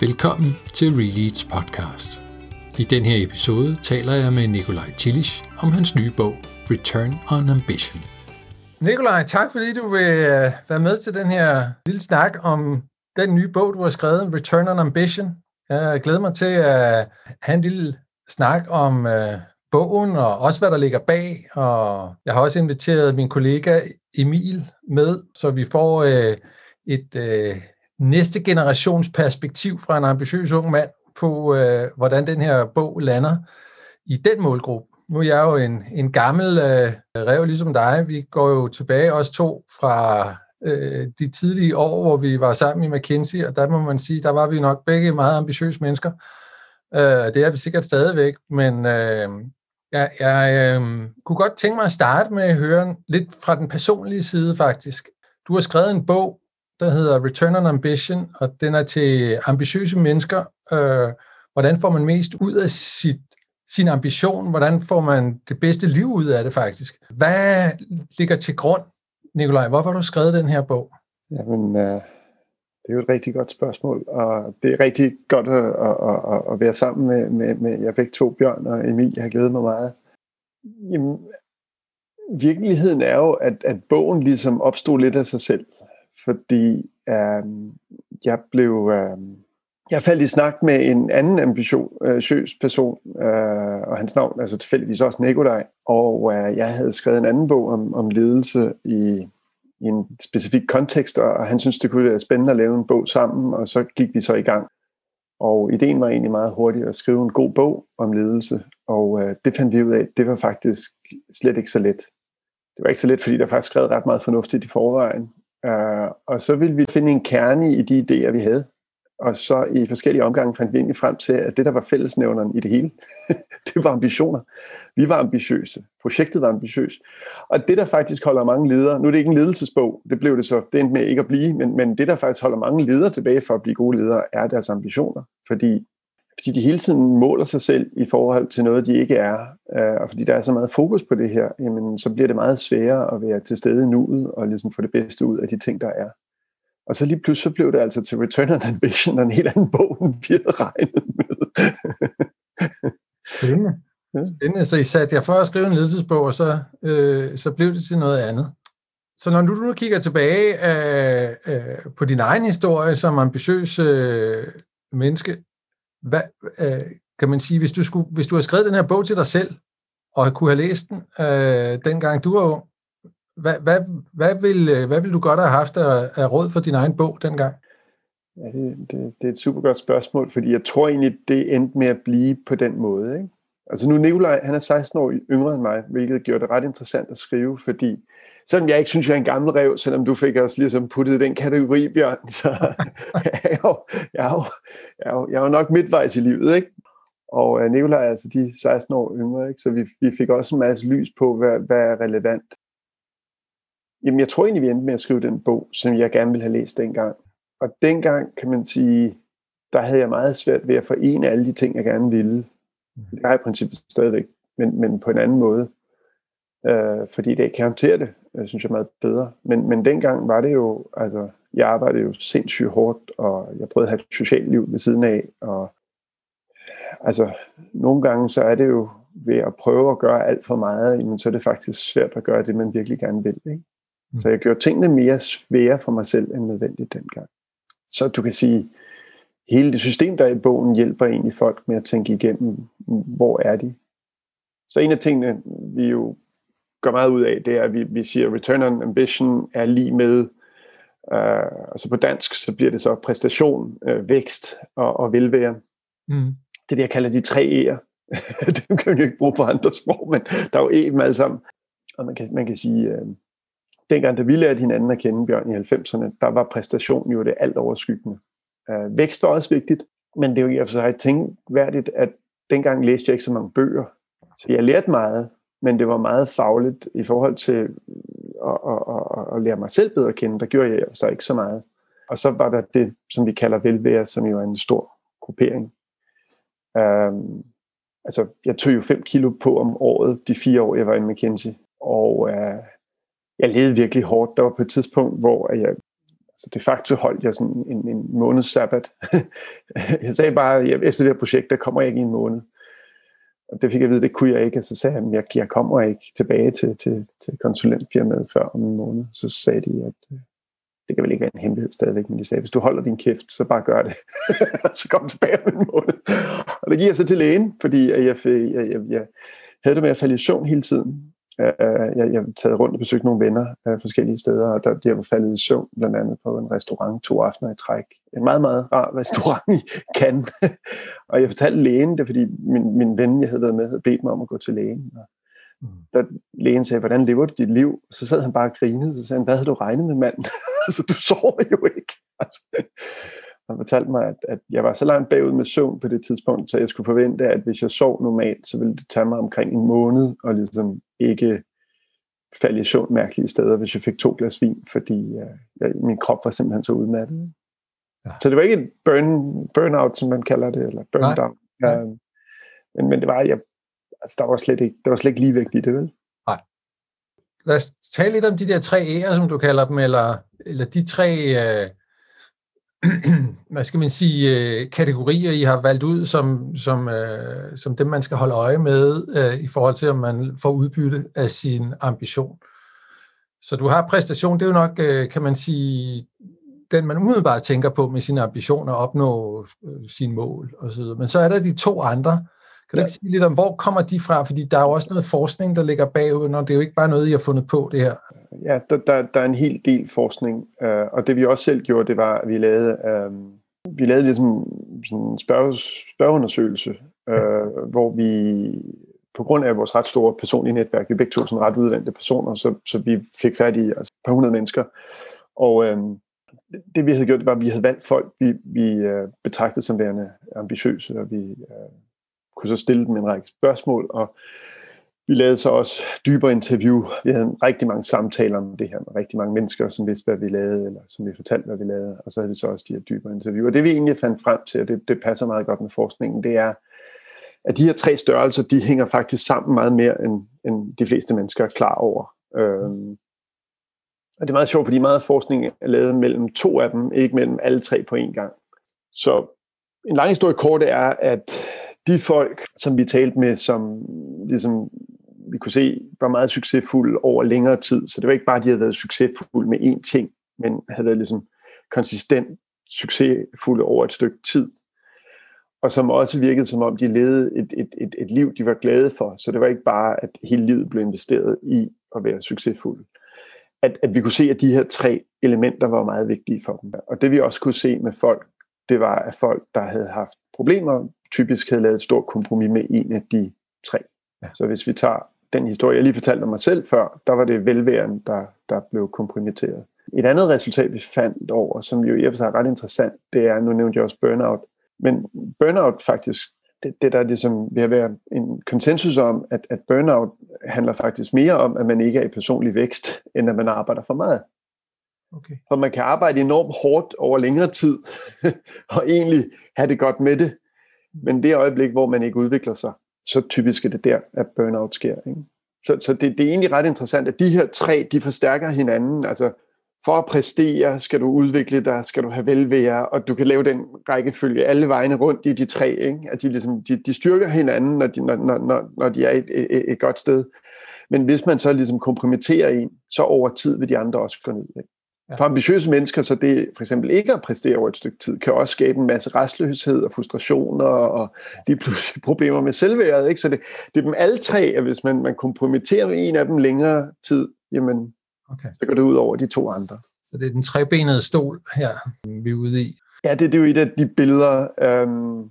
Velkommen til Releads podcast. I den her episode taler jeg med Nikolaj Tillich om hans nye bog Return on Ambition. Nikolaj, tak fordi du vil øh, være med til den her lille snak om den nye bog, du har skrevet, Return on Ambition. Jeg glæder mig til at have en lille snak om øh, bogen, og også hvad der ligger bag. Og jeg har også inviteret min kollega Emil med, så vi får øh, et næste generations perspektiv fra en ambitiøs ung mand på, øh, hvordan den her bog lander i den målgruppe. Nu er jeg jo en, en gammel øh, rev ligesom dig. Vi går jo tilbage os to fra øh, de tidlige år, hvor vi var sammen i McKinsey, og der må man sige, der var vi nok begge meget ambitiøse mennesker. Øh, det er vi sikkert stadigvæk, men øh, jeg, jeg øh, kunne godt tænke mig at starte med at høre lidt fra den personlige side faktisk. Du har skrevet en bog, der hedder Return on Ambition, og den er til ambitiøse mennesker. Øh, hvordan får man mest ud af sit, sin ambition? Hvordan får man det bedste liv ud af det faktisk? Hvad ligger til grund, Nikolaj? Hvorfor har du skrevet den her bog? Jamen, øh, det er jo et rigtig godt spørgsmål, og det er rigtig godt at, at, at, at være sammen med, med, med jer begge to, Bjørn og Emil. Jeg har glædet mig meget. Jamen, virkeligheden er jo, at, at bogen ligesom opstod lidt af sig selv fordi øh, jeg blev... Øh, jeg faldt i snak med en anden ambitiøs person, øh, og hans navn altså tilfældigvis også Nikolaj, og øh, jeg havde skrevet en anden bog om, om ledelse i, i en specifik kontekst, og han syntes, det kunne være spændende at lave en bog sammen, og så gik vi så i gang. Og ideen var egentlig meget hurtigt at skrive en god bog om ledelse, og øh, det fandt vi ud af, det var faktisk slet ikke så let. Det var ikke så let, fordi der faktisk skrevet ret meget fornuftigt i forvejen, Uh, og så ville vi finde en kerne i de idéer, vi havde. Og så i forskellige omgange fandt vi egentlig frem til, at det, der var fællesnævneren i det hele, det var ambitioner. Vi var ambitiøse. Projektet var ambitiøst. Og det, der faktisk holder mange ledere, nu er det ikke en ledelsesbog, det blev det så, det endte med ikke at blive, men, men det, der faktisk holder mange ledere tilbage for at blive gode ledere, er deres ambitioner. Fordi fordi de hele tiden måler sig selv i forhold til noget, de ikke er, øh, og fordi der er så meget fokus på det her, jamen, så bliver det meget sværere at være til stede i nuet, og ligesom få det bedste ud af de ting, der er. Og så lige pludselig så blev det altså til Return on Ambition, og en helt anden bog, end vi havde regnet med. Spændende. Spændende. Så I satte jer for at skrive en ledelsesbog, og så, øh, så blev det til noget andet. Så når du nu kigger tilbage øh, øh, på din egen historie som ambitiøs øh, menneske, hvad, øh, kan man sige, hvis du, skulle, hvis du har skrevet den her bog til dig selv, og kunne have læst den, øh, dengang du var ung, hvad, hvad, hvad, vil, øh, hvad vil du godt have haft af, af råd for din egen bog dengang? Ja, det, det, det er et super godt spørgsmål, fordi jeg tror egentlig, det endte med at blive på den måde. Ikke? Altså nu Nikolaj, han er 16 år yngre end mig, hvilket gjorde det ret interessant at skrive, fordi selvom jeg ikke synes, jeg er en gammel rev, selvom du fik os ligesom puttet i den kategori, Bjørn, så jeg er jo, jeg er jo, jeg er jo, jeg er jo nok midtvejs i livet, ikke? Og uh, Nikolaj er altså de 16 år yngre, ikke? så vi, vi fik også en masse lys på, hvad, hvad er relevant. Jamen, jeg tror egentlig, vi endte med at skrive den bog, som jeg gerne ville have læst dengang. Og dengang, kan man sige, der havde jeg meget svært ved at forene alle de ting, jeg gerne ville. Mhm. Det har jeg i princippet stadigvæk, men, men på en anden måde. Øh, fordi det kan håndtere det, jeg synes jeg meget bedre. Men, men dengang var det jo, altså, jeg arbejdede jo sindssygt hårdt, og jeg prøvede at have et socialt liv ved siden af, og altså, nogle gange så er det jo ved at prøve at gøre alt for meget, jamen, så er det faktisk svært at gøre det, man virkelig gerne vil. Ikke? Mm. Så jeg gjorde tingene mere svære for mig selv end nødvendigt dengang. Så du kan sige, hele det system, der er i bogen, hjælper egentlig folk med at tænke igennem, hvor er de? Så en af tingene, vi jo gør meget ud af, det er, at vi, vi siger, return on ambition er lige med, uh, altså på dansk, så bliver det så præstation, uh, vækst og, og velvære. Mm. Det er det, jeg kalder de tre E'er. det kan vi jo ikke bruge på andre sprog, men der er jo E dem alle sammen. Og man kan, man kan sige, uh, dengang da vi lærte hinanden at kende, Bjørn, i 90'erne, der var præstation jo det alt overskyggende. Uh, vækst er også vigtigt, men det er jo i og for sig tænkværdigt, at dengang læste jeg ikke så mange bøger. Så jeg lærte meget, men det var meget fagligt i forhold til at, at, at, at lære mig selv bedre at kende. Der gjorde jeg så ikke så meget. Og så var der det, som vi kalder velvære, som jo er en stor gruppering. Um, altså, jeg tog jo 5 kilo på om året, de fire år, jeg var i McKinsey. Og uh, jeg levede virkelig hårdt. Der var på et tidspunkt, hvor jeg, Så de facto holdt jeg sådan en, en måneds sabbat. jeg sagde bare, at efter det her projekt, der kommer jeg ikke i en måned. Og det fik jeg at vide, det kunne jeg ikke. Og så sagde jeg, at jeg, jeg kommer ikke tilbage til, til, til konsulentfirmaet før om en måned. Så sagde de, at øh, det kan vel ikke være en hemmelighed stadigvæk, men de sagde, hvis du holder din kæft, så bare gør det. så kom tilbage om en måned. Og det gik jeg så til lægen, fordi jeg, jeg, jeg, jeg havde det med at falde i søvn hele tiden. Øh, jeg, jeg taget rundt og besøgt nogle venner øh, forskellige steder, og der, de var faldet i søvn, blandt andet på en restaurant to aftener i træk. En meget, meget rar restaurant i Cannes. og jeg fortalte lægen det, fordi min, min ven, jeg havde været med, havde bedt mig om at gå til lægen. Og mm. der lægen sagde, hvordan lever du dit liv? Så sad han bare og grinede, så sagde han, hvad havde du regnet med, mand? altså, du sover jo ikke. Altså, han fortalte mig, at, at jeg var så langt bagud med søvn på det tidspunkt, så jeg skulle forvente, at hvis jeg sov normalt, så ville det tage mig omkring en måned, og ligesom ikke falde i søvn mærkelige steder, hvis jeg fik to glas vin, fordi uh, jeg, min krop var simpelthen så udmattet. Ja. Så det var ikke et burn, burnout, som man kalder det, eller burn down. Ja, men, men det var, jeg, altså, der var slet ikke, der var slet ikke ligevægt i det, vel? Nej. Lad os tale lidt om de der tre E'er, som du kalder dem, eller, eller de tre... Øh hvad skal man sige, øh, kategorier, I har valgt ud som, som, øh, som dem, man skal holde øje med øh, i forhold til, om man får udbytte af sin ambition. Så du har præstation, det er jo nok, øh, kan man sige, den man umiddelbart tænker på med sine ambitioner, at opnå øh, sine mål osv. Men så er der de to andre. Kan du ikke sige lidt om, hvor kommer de fra? Fordi der er jo også noget forskning, der ligger bagud, når det er jo ikke bare noget, I har fundet på det her. Ja, der, der, der er en hel del forskning, øh, og det vi også selv gjorde, det var, at vi lavede, øh, vi lavede ligesom sådan en spørge, spørgeundersøgelse, øh, hvor vi på grund af vores ret store personlige netværk, vi begge to sådan ret udvendte personer, så, så vi fik fat i altså, et par hundrede mennesker. Og øh, det vi havde gjort, det var, at vi havde valgt folk, vi, vi øh, betragtede som værende ambitiøse, og vi øh, kunne så stille dem en række spørgsmål, og vi lavede så også dybere interview. Vi havde rigtig mange samtaler om det her med rigtig mange mennesker, som vidste, hvad vi lavede, eller som vi fortalte, hvad vi lavede. Og så havde vi så også de her dybere interview. Og det vi egentlig fandt frem til, og det, det passer meget godt med forskningen, det er, at de her tre størrelser, de hænger faktisk sammen meget mere, end, end de fleste mennesker er klar over. Øhm, og det er meget sjovt, fordi meget forskning er lavet mellem to af dem, ikke mellem alle tre på én gang. Så en lang historie kort er, at de folk, som vi talte med, som ligesom vi kunne se, var meget succesfulde over længere tid. Så det var ikke bare, at de havde været succesfulde med én ting, men havde været ligesom konsistent succesfulde over et stykke tid. Og som også virkede som om, de levede et, et, et, et liv, de var glade for. Så det var ikke bare, at hele livet blev investeret i at være succesfuld. At, at vi kunne se, at de her tre elementer var meget vigtige for dem. Og det vi også kunne se med folk, det var, at folk, der havde haft problemer, typisk havde lavet et stort kompromis med en af de tre. Ja. Så hvis vi tager den historie, jeg lige fortalte om mig selv før, der var det velværen, der, der blev kompromitteret. Et andet resultat, vi fandt over, som jo i og for sig er ret interessant, det er, nu nævnte jeg også burnout, men burnout faktisk, det, det der ligesom vil være en konsensus om, at, at burnout handler faktisk mere om, at man ikke er i personlig vækst, end at man arbejder for meget. Okay. For man kan arbejde enormt hårdt over længere tid, og egentlig have det godt med det. Men det øjeblik, hvor man ikke udvikler sig, så typisk er det der, at burnout sker. Ikke? Så, så det, det er egentlig ret interessant, at de her tre, de forstærker hinanden. Altså, for at præstere, skal du udvikle dig, skal du have velvære, og du kan lave den rækkefølge alle vegne rundt i de tre. Ikke? At de, ligesom, de, de styrker hinanden, når de, når, når, når de er et, et, et godt sted. Men hvis man så ligesom kompromitterer en, så over tid vil de andre også gå ned. Ikke? For ambitiøse mennesker, så det for eksempel ikke at præstere over et stykke tid, kan også skabe en masse restløshed og frustrationer og de pludselig problemer med selvværdet. Ikke? Så det, det er dem alle tre, at hvis man, man kompromitterer en af dem længere tid, jamen, okay. så går det ud over de to andre. Så det er den trebenede stol her, vi er ude i. Ja, det, det er jo et af de billeder, øhm,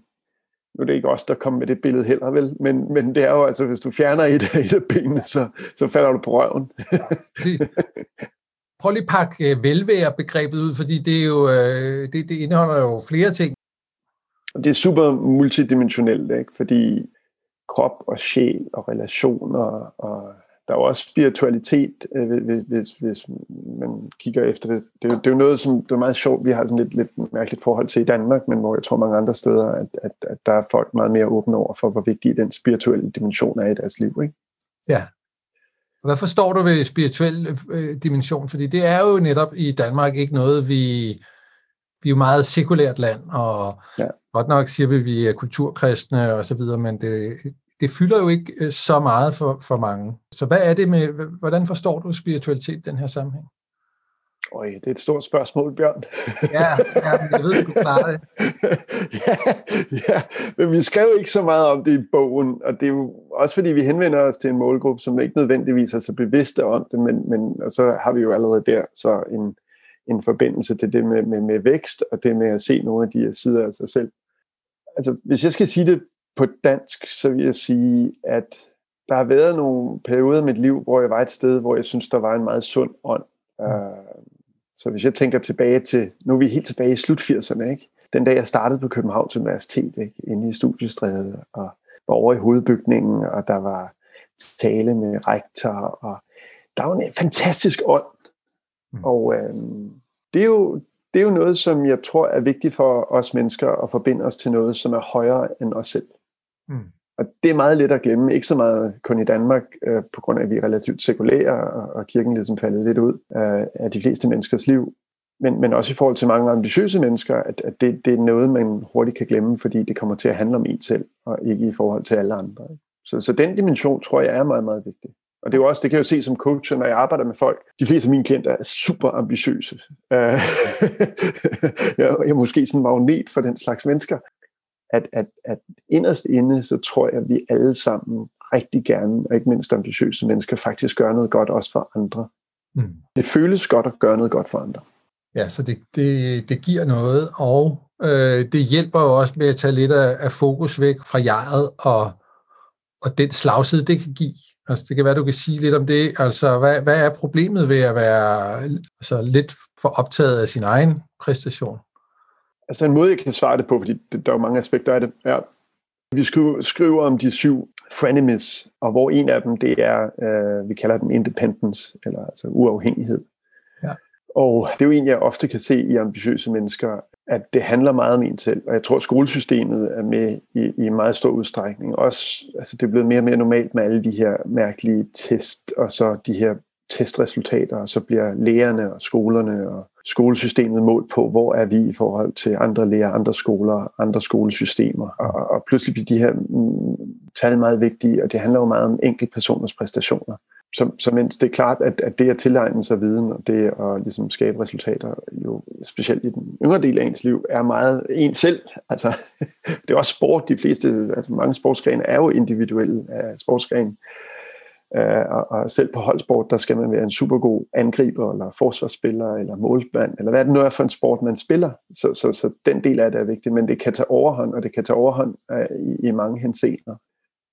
nu er det ikke os, der kommer med det billede heller, vel? Men, men det er jo altså, hvis du fjerner et, et af benene, så, så falder du på røven. Ja, Prøv lige at pakke øh, velvære-begrebet ud, fordi det, er jo, øh, det, det indeholder jo flere ting. Det er super multidimensionelt, ikke? fordi krop og sjæl og relationer, og der er jo også spiritualitet, øh, hvis, hvis, hvis man kigger efter det. Det er, det er jo noget, som det er meget sjovt, vi har sådan lidt, lidt mærkeligt forhold til i Danmark, men hvor jeg tror mange andre steder, at, at, at der er folk meget mere åbne over for, hvor vigtig den spirituelle dimension er i deres liv. Ikke? Ja. Hvad forstår du ved spirituel øh, dimension? Fordi det er jo netop i Danmark ikke noget, vi, vi er jo meget sekulært land, og ja. godt nok siger vi, at vi er kulturkristne og så videre, men det, det fylder jo ikke øh, så meget for, for mange. Så hvad er det med, hvordan forstår du spiritualitet i den her sammenhæng? Øj, det er et stort spørgsmål, Bjørn. ja, ja jeg ved, du klarer det. ja, ja, men vi skrev ikke så meget om det i bogen, og det er jo også fordi, vi henvender os til en målgruppe, som ikke nødvendigvis er så bevidste om det, men, men og så har vi jo allerede der så en, en forbindelse til det med, med, med vækst, og det med at se nogle af de her sider af sig selv. Altså, hvis jeg skal sige det på dansk, så vil jeg sige, at der har været nogle perioder i mit liv, hvor jeg var et sted, hvor jeg synes, der var en meget sund ånd. Uh, så hvis jeg tænker tilbage til, nu er vi helt tilbage i slut 80'erne, ikke? den dag jeg startede på Københavns Universitet, ikke? inde i studiestrædet, og var over i hovedbygningen, og der var tale med rektor, og der var en fantastisk ånd. Mm. Og øhm, det, er jo, det er jo noget, som jeg tror er vigtigt for os mennesker at forbinde os til noget, som er højere end os selv. Mm. Og det er meget let at glemme, ikke så meget kun i Danmark, øh, på grund af, at vi er relativt sekulære, og, og kirken ligesom faldet lidt ud øh, af de fleste menneskers liv. Men, men også i forhold til mange ambitiøse mennesker, at, at det, det er noget, man hurtigt kan glemme, fordi det kommer til at handle om en selv, og ikke i forhold til alle andre. Så, så den dimension, tror jeg, er meget, meget vigtig. Og det er jo også, det kan jeg jo se som coach, når jeg arbejder med folk. De fleste af mine klienter er super ambitiøse. Øh, jeg er måske sådan en magnet for den slags mennesker at, at, at inderst inde, så tror jeg, at vi alle sammen rigtig gerne, og ikke mindst ambitiøse mennesker, faktisk gør noget godt også for andre. Mm. Det føles godt at gøre noget godt for andre. Ja, så det, det, det giver noget, og øh, det hjælper jo også med at tage lidt af, af fokus væk fra jeget og, og den slagside, det kan give. Altså, det kan være, du kan sige lidt om det. Altså, hvad, hvad er problemet ved at være altså, lidt for optaget af sin egen præstation? Altså en måde, jeg kan svare det på, fordi der er jo mange aspekter af det, er, vi skriver, skriver om de syv frenemies, og hvor en af dem, det er, øh, vi kalder den independence, eller altså uafhængighed. Ja. Og det er jo en, jeg ofte kan se i ambitiøse mennesker, at det handler meget om en selv. Og jeg tror, at skolesystemet er med i, i meget stor udstrækning. Også, altså det er blevet mere og mere normalt med alle de her mærkelige test, og så de her testresultater, og så bliver lærerne og skolerne og skolesystemet målt på, hvor er vi i forhold til andre lærere, andre skoler, andre skolesystemer. Og, og pludselig bliver de her mm, tal meget vigtige, og det handler jo meget om enkeltpersoners præstationer. Så, så mens det er klart, at, at det at tilegne sig viden, og det at ligesom skabe resultater, jo specielt i den yngre del af ens liv, er meget en selv. Altså, det er også sport. De fleste, altså mange sportsgrene er jo individuelle af sportsgrene. Øh, og, og selv på holdsport, der skal man være en super god angriber, eller forsvarsspiller, eller målmand, eller hvad det nu er for en sport, man spiller. Så, så, så den del af det er vigtig, men det kan tage overhånd, og det kan tage overhånd uh, i, i mange henseender.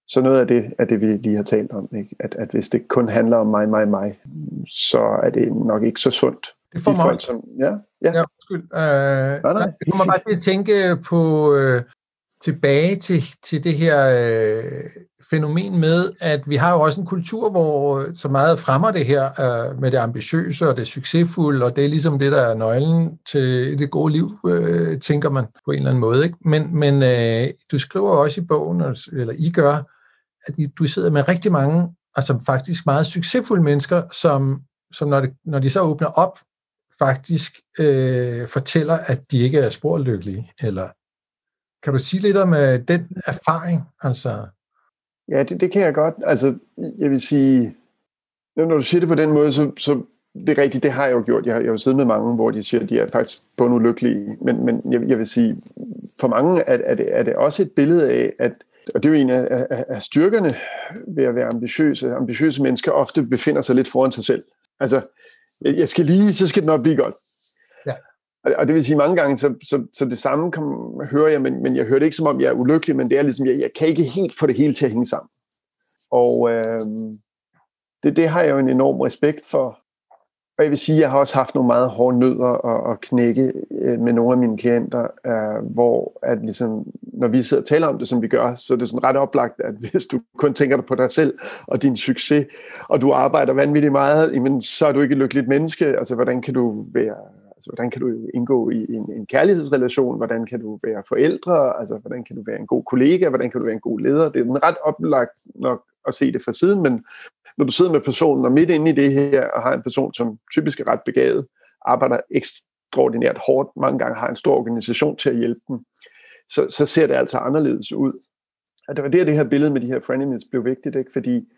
Så noget af det er det, vi lige har talt om, ikke? At, at hvis det kun handler om mig, mig, mig, så er det nok ikke så sundt. Det får mig, folk, som, ja, ja. ja undskyld. Uh, nej, nej, jeg kommer bare til at tænke på, uh, tilbage til, til det her øh, fænomen med, at vi har jo også en kultur, hvor øh, så meget fremmer det her øh, med det ambitiøse og det succesfulde, og det er ligesom det, der er nøglen til det gode liv, øh, tænker man på en eller anden måde. Ikke? Men, men øh, du skriver også i bogen, eller I gør, at du sidder med rigtig mange, altså faktisk meget succesfulde mennesker, som, som når, det, når de så åbner op, faktisk øh, fortæller, at de ikke er sporlykkelige, eller kan du sige lidt om øh, den erfaring? Altså? Ja, det, det kan jeg godt. Altså, jeg vil sige, når du siger det på den måde, så, så det er rigtigt, det har jeg jo gjort. Jeg har, jeg har siddet med mange, hvor de siger, at de er faktisk ulykkelige. Men, men jeg, jeg vil sige, for mange er, er, det, er det også et billede af, at og det er jo en af, af, af styrkerne ved at være ambitiøse. Ambitiøse mennesker ofte befinder sig lidt foran sig selv. Altså, jeg skal lige, så skal det nok blive godt. Og det vil sige, mange gange, så, så, så det samme kan, hører jeg, men, men jeg hører det ikke som om, jeg er ulykkelig, men det er ligesom, jeg, jeg kan ikke helt få det hele til at hænge sammen. Og øh, det, det har jeg jo en enorm respekt for. Og jeg vil sige, jeg har også haft nogle meget hårde nødder at, at knække øh, med nogle af mine klienter, øh, hvor at ligesom, når vi sidder og taler om det, som vi gør, så er det sådan ret oplagt, at hvis du kun tænker på dig selv og din succes, og du arbejder vanvittigt meget, jamen, så er du ikke et lykkeligt menneske. Altså, hvordan kan du være Altså, hvordan kan du indgå i en, en kærlighedsrelation? Hvordan kan du være forældre? Altså, hvordan kan du være en god kollega? Hvordan kan du være en god leder? Det er ret oplagt nok at se det fra siden, men, når du sidder med personen, og midt inde i det her, og har en person, som typisk er ret begavet, arbejder ekstraordinært hårdt, mange gange har en stor organisation til at hjælpe dem, så, så ser det altså anderledes ud. Og det var der, det her billede med de her frenemies blev vigtigt, ikke? fordi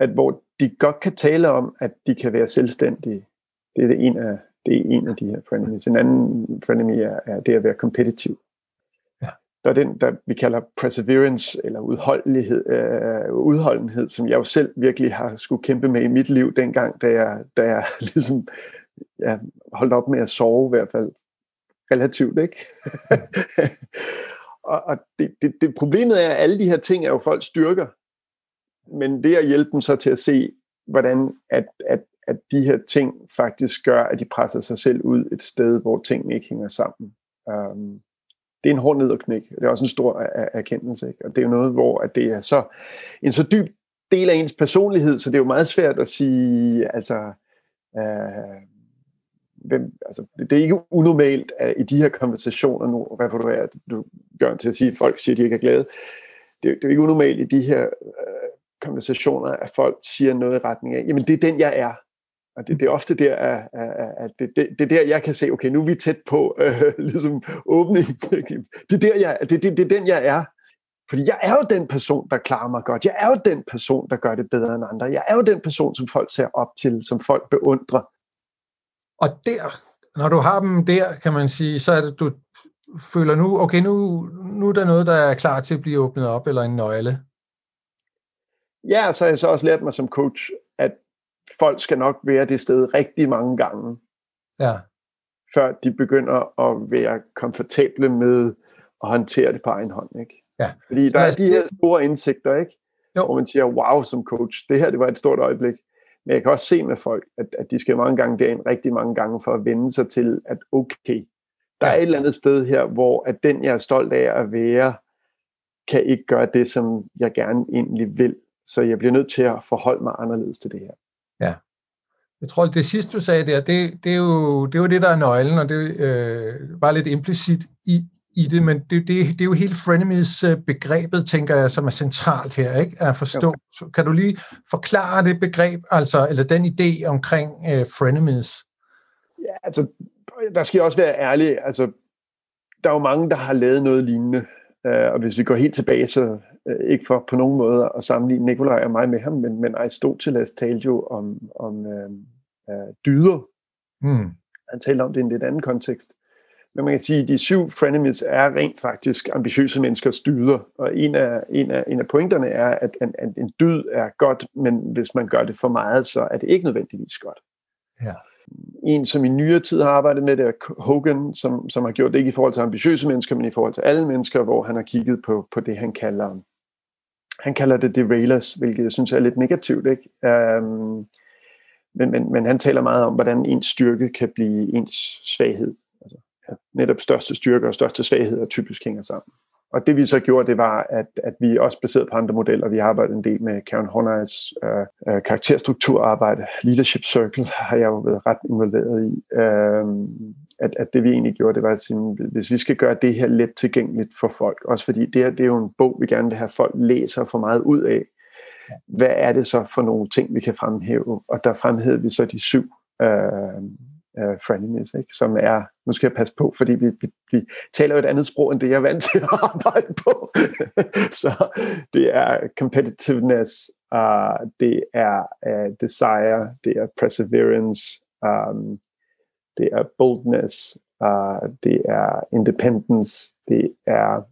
at hvor de godt kan tale om, at de kan være selvstændige, det er det en af, det er en af de her frenemies. En anden frenemy er, er det at være kompetitiv. Ja. Der er den, der vi kalder perseverance, eller udholdenhed, øh, udholdenhed, som jeg jo selv virkelig har skulle kæmpe med i mit liv dengang, da jeg, da jeg ligesom ja, holdt op med at sove i hvert fald relativt, ikke? og og det, det, det, problemet er, at alle de her ting er jo folks styrker, men det at hjælpe dem så til at se, hvordan at, at, at de her ting faktisk gør, at de presser sig selv ud et sted, hvor tingene ikke hænger sammen. Um, det er en hård nedknæk. Det er også en stor erkendelse. Ikke? Og det er jo noget, hvor at det er så en så dyb del af ens personlighed, så det er jo meget svært at sige, altså, øh, hvem, altså, det, er ikke unormalt at i de her konversationer nu, refererer du gør til at sige, at folk siger, at de ikke er glade. Det, det er ikke unormalt i de her øh, konversationer, at folk siger noget i retning af, jamen det er den, jeg er. Og det, det er ofte der, at, at, det, det, det er der, jeg kan se, okay, nu er vi tæt på øh, ligesom åbning. Det er, der, jeg, det, det, det er den, jeg er. Fordi jeg er jo den person, der klarer mig godt. Jeg er jo den person, der gør det bedre end andre. Jeg er jo den person, som folk ser op til, som folk beundrer. Og der, når du har dem der, kan man sige, så er det, du føler nu, okay, nu, nu er der noget, der er klar til at blive åbnet op, eller en nøgle. Ja, så har jeg så også lært mig som coach, folk skal nok være det sted rigtig mange gange. Ja. Før de begynder at være komfortable med at håndtere det på egen hånd. Ikke? Ja. Fordi der er de her store indsigter, ikke? Jo. hvor man siger, wow, som coach, det her det var et stort øjeblik. Men jeg kan også se med folk, at, at de skal mange gange derind rigtig mange gange for at vende sig til, at okay, der er et eller andet sted her, hvor at den, jeg er stolt af at være, kan ikke gøre det, som jeg gerne egentlig vil. Så jeg bliver nødt til at forholde mig anderledes til det her. Jeg tror, det sidste, du sagde der, det, det, er, jo, det er jo det, der er nøglen, og det øh, var lidt implicit i, i det, men det, det, det er jo hele frenemies-begrebet, tænker jeg, som er centralt her, ikke? At forstå. Jo. Kan du lige forklare det begreb, altså, eller den idé omkring uh, frenemies? Ja, altså, der skal jeg også være ærlig, altså, der er jo mange, der har lavet noget lignende, uh, og hvis vi går helt tilbage, så ikke for på nogen måde at sammenligne Nikolaj og mig med ham, men, men Aristoteles talte jo om, om uh, uh, dyder. Hmm. Han talte om det i en lidt anden kontekst. Men man kan sige, at de syv frenemies er rent faktisk ambitiøse menneskers dyder. Og en af, en af, en af pointerne er, at en, at en dyd er godt, men hvis man gør det for meget, så er det ikke nødvendigvis godt. Ja. En, som i nyere tid har arbejdet med det, er Hogan, som, som har gjort det ikke i forhold til ambitiøse mennesker, men i forhold til alle mennesker, hvor han har kigget på, på det, han kalder han kalder det derailers, hvilket jeg synes er lidt negativt. Ikke? Um, men, men, men han taler meget om, hvordan ens styrke kan blive ens svaghed altså, at netop største styrke og største svaghed er typisk hænger sammen. Og det vi så gjorde, det var, at, at vi også baseret på andre modeller, vi har arbejdet en del med Karen Horneys øh, øh, karakterstrukturarbejde, Leadership Circle har jeg jo været ret involveret i. Øh, at, at det vi egentlig gjorde, det var at sige, hvis vi skal gøre det her let tilgængeligt for folk, også fordi det her det er jo en bog, vi gerne vil have folk læser for meget ud af, hvad er det så for nogle ting, vi kan fremhæve? Og der fremhævede vi så de syv øh, uh, friendliness, ikke? som er, nu skal jeg passe på, fordi vi, vi, vi taler jo et andet sprog, end det jeg er vant til at arbejde på. så det er competitiveness, uh, det er uh, desire, det er perseverance, um, det er boldness, uh, det er independence, det er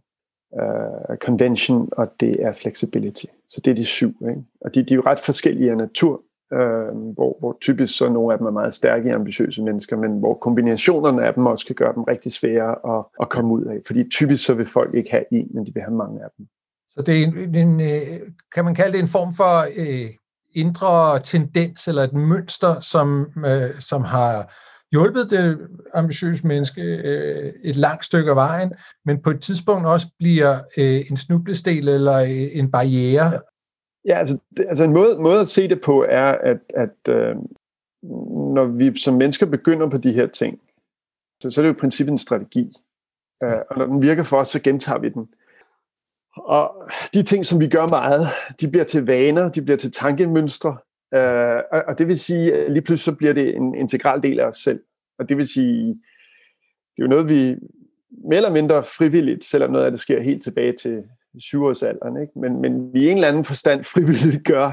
uh, convention, og det er flexibility. Så det er de syv. Ikke? Og de, de er jo ret forskellige af natur, øh, hvor, hvor typisk så nogle af dem er meget stærke ambitiøse mennesker, men hvor kombinationerne af dem også kan gøre dem rigtig svære at, at komme ud af. Fordi typisk så vil folk ikke have en, men de vil have mange af dem. Så det er en, en øh, kan man kalde det en form for øh, indre tendens eller et mønster, som, øh, som har hjulpet det ambitiøse menneske øh, et langt stykke af vejen, men på et tidspunkt også bliver øh, en snublestel eller øh, en barriere Ja, altså, det, altså en måde, måde at se det på er, at, at øh, når vi som mennesker begynder på de her ting, så, så er det jo i princippet en strategi. Øh, og når den virker for os, så gentager vi den. Og de ting, som vi gør meget, de bliver til vaner, de bliver til tankemønstre, øh, og det vil sige, at lige pludselig så bliver det en integral del af os selv. Og det vil sige, det er jo noget, vi mere eller mindre frivilligt, selvom noget af det sker helt tilbage til syvårsalderen, ikke? Men, men vi i en eller anden forstand frivilligt gør,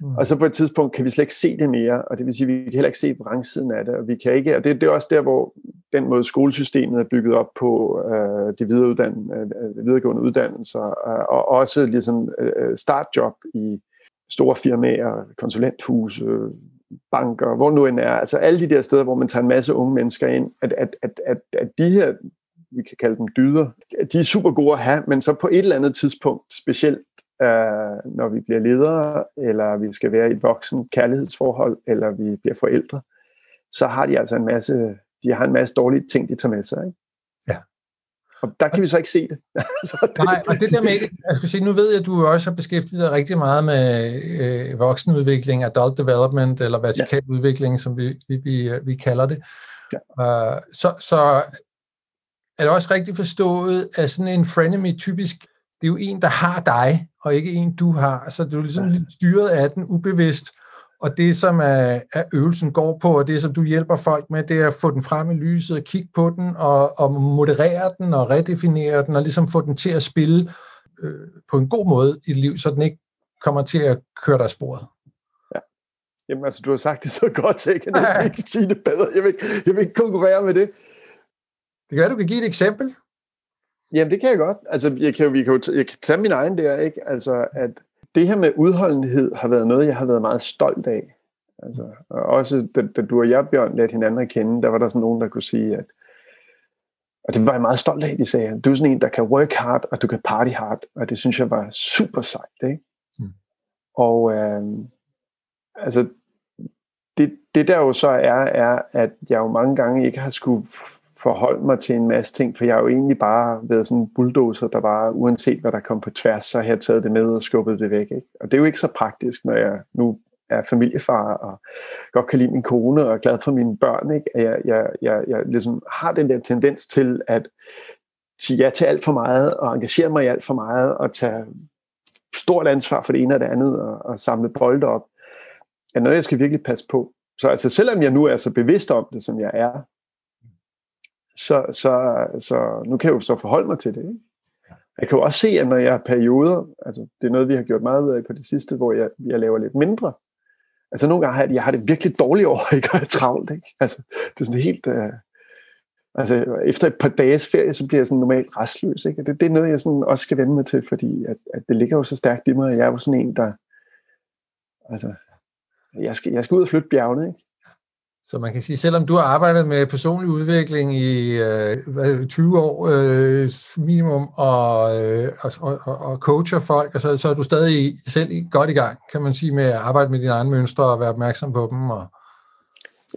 Mm. Og så på et tidspunkt kan vi slet ikke se det mere, og det vil sige, at vi kan heller ikke se vrangsiden af det, og vi kan ikke, og det, det er også der, hvor den måde skolesystemet er bygget op på, øh, de videreuddann, øh, videregående uddannelser, øh, og også ligesom øh, startjob i store firmaer, konsulenthuse, banker, hvor nu end er, altså alle de der steder, hvor man tager en masse unge mennesker ind, at, at, at, at, at de her, vi kan kalde dem dyder, de er super gode at have, men så på et eller andet tidspunkt, specielt øh, når vi bliver ledere, eller vi skal være i et voksen kærlighedsforhold, eller vi bliver forældre, så har de altså en masse, de har en masse dårlige ting, de tager med sig. Ikke? Ja. Og der kan vi så ikke se det. så det Nej, og det der med, jeg skal sige, nu ved jeg, at du også har beskæftiget dig rigtig meget med øh, voksenudvikling, adult development, eller vertikal ja. udvikling, som vi, vi, vi, vi kalder det. Ja. Uh, så, så er det også rigtigt forstået, at sådan en frenemy typisk det er jo en, der har dig, og ikke en, du har. Så du er ligesom lidt styret af den ubevidst. Og det, som er, er øvelsen går på, og det, som du hjælper folk med, det er at få den frem i lyset og kigge på den, og, og moderere den og redefinere den, og ligesom få den til at spille øh, på en god måde i dit liv, så den ikke kommer til at køre dig sporet. Ja. Jamen altså, du har sagt det så godt, så jeg kan næsten ikke sige det bedre. Jeg vil, jeg vil ikke konkurrere med det. Det kan være, du kan give et eksempel. Jamen, det kan jeg godt. Altså, jeg kan, vi kan jo jeg kan tage min egen der, ikke? Altså, at det her med udholdenhed har været noget, jeg har været meget stolt af. Altså, og også da, da du og jeg, Bjørn, lærte hinanden at kende, der var der sådan nogen, der kunne sige, at og det var jeg meget stolt af, de sagde, du er sådan en, der kan work hard, og du kan party hard, og det synes jeg var super sejt, ikke? Mm. Og øh, altså, det, det der jo så er, er, at jeg jo mange gange ikke har skulle forholde mig til en masse ting, for jeg har jo egentlig bare været sådan en bulldozer, der bare, uanset hvad der kom på tværs, så har jeg taget det med og skubbet det væk. Ikke? Og det er jo ikke så praktisk, når jeg nu er familiefar og godt kan lide min kone og er glad for mine børn, ikke? at jeg, jeg, jeg, jeg ligesom har den der tendens til at sige ja til alt for meget og engagere mig i alt for meget og tage stort ansvar for det ene og det andet og, og samle bolde op, er noget, jeg skal virkelig passe på. Så altså, selvom jeg nu er så bevidst om det, som jeg er, så, så, så nu kan jeg jo så forholde mig til det. Ikke? Jeg kan jo også se, at når jeg har perioder, altså det er noget, vi har gjort meget ud af på det sidste, hvor jeg, jeg laver lidt mindre. Altså nogle gange har jeg, jeg har det virkelig dårligt over, ikke Og jeg er travlt. Ikke? Altså, det er sådan helt... Uh, altså efter et par dages ferie, så bliver jeg sådan normalt restløs. Ikke? Det, det er noget, jeg sådan også skal vende mig til, fordi at, at det ligger jo så stærkt i mig, jeg er jo sådan en, der... Altså, jeg skal, jeg skal ud og flytte bjergene, ikke? Så man kan sige, selvom du har arbejdet med personlig udvikling i øh, 20 år øh, minimum, og, øh, og, og, og coacher folk, og så, så er du stadig selv godt i gang, kan man sige, med at arbejde med dine egne mønstre og være opmærksom på dem. Og...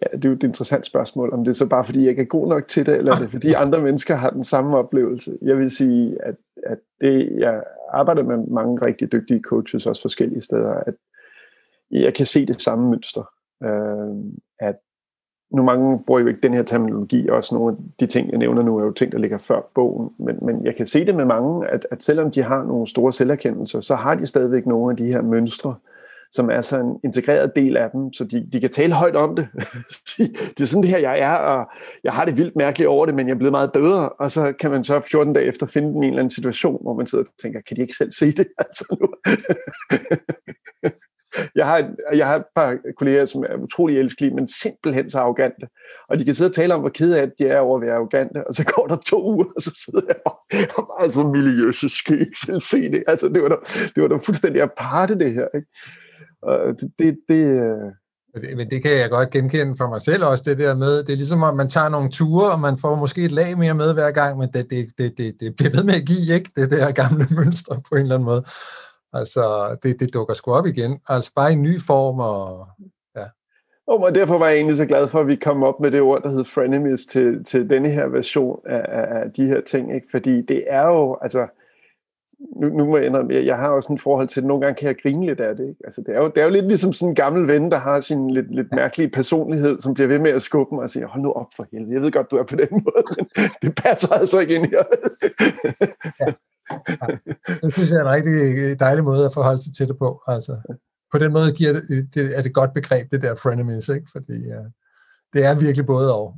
Ja, det er jo et interessant spørgsmål, om det er så bare fordi, jeg ikke er god nok til det, eller er det fordi andre mennesker har den samme oplevelse. Jeg vil sige, at, at det, jeg arbejder med mange rigtig dygtige coaches, også forskellige steder, at jeg kan se det samme mønster. Øh, at nu mange bruger jo ikke den her terminologi, og også nogle af de ting, jeg nævner nu, er jo ting, der ligger før bogen, men, men jeg kan se det med mange, at, at selvom de har nogle store selverkendelser, så har de stadigvæk nogle af de her mønstre, som er så en integreret del af dem, så de, de kan tale højt om det. det er sådan det her, jeg er, og jeg har det vildt mærkeligt over det, men jeg er blevet meget bedre, og så kan man så 14 dage efter finde en eller anden situation, hvor man sidder og tænker, kan de ikke selv se det? Altså nu. Jeg har, jeg har et par kolleger, som er utrolig elskelige, men simpelthen så arrogante. Og de kan sidde og tale om, hvor kede af, at de er over at være arrogante, og så går der to uger, og så sidder jeg og, og bare så miljøse skal ikke selv se det. Altså, det var da, det var da fuldstændig aparte, det her. Ikke? Og det, det, det, men det kan jeg godt genkende for mig selv også, det der med, det er ligesom, at man tager nogle ture, og man får måske et lag mere med hver gang, men det, det, det, det, det bliver ved med at give, ikke? Det der gamle mønster på en eller anden måde. Altså, det, det dukker sgu op igen. Altså bare i ny form og... Ja. Og derfor var jeg egentlig så glad for, at vi kom op med det ord, der hed frenemies til, til denne her version af, af de her ting. Ikke? Fordi det er jo, altså, nu, nu må jeg indrømme, jeg har også sådan et forhold til det. Nogle gange kan jeg grine lidt af det. Ikke? Altså, det, er jo, det er jo lidt ligesom sådan en gammel ven, der har sin lidt, lidt mærkelige personlighed, som bliver ved med at skubbe mig og sige, hold nu op for helvede, jeg ved godt, du er på den måde, men det passer altså ikke ind her. ja. Det synes jeg er en rigtig dejlig måde at forholde sig til det på. Altså, på den måde giver det, det, er det godt begreb, det der frenemies, ikke? fordi uh, det er virkelig både og.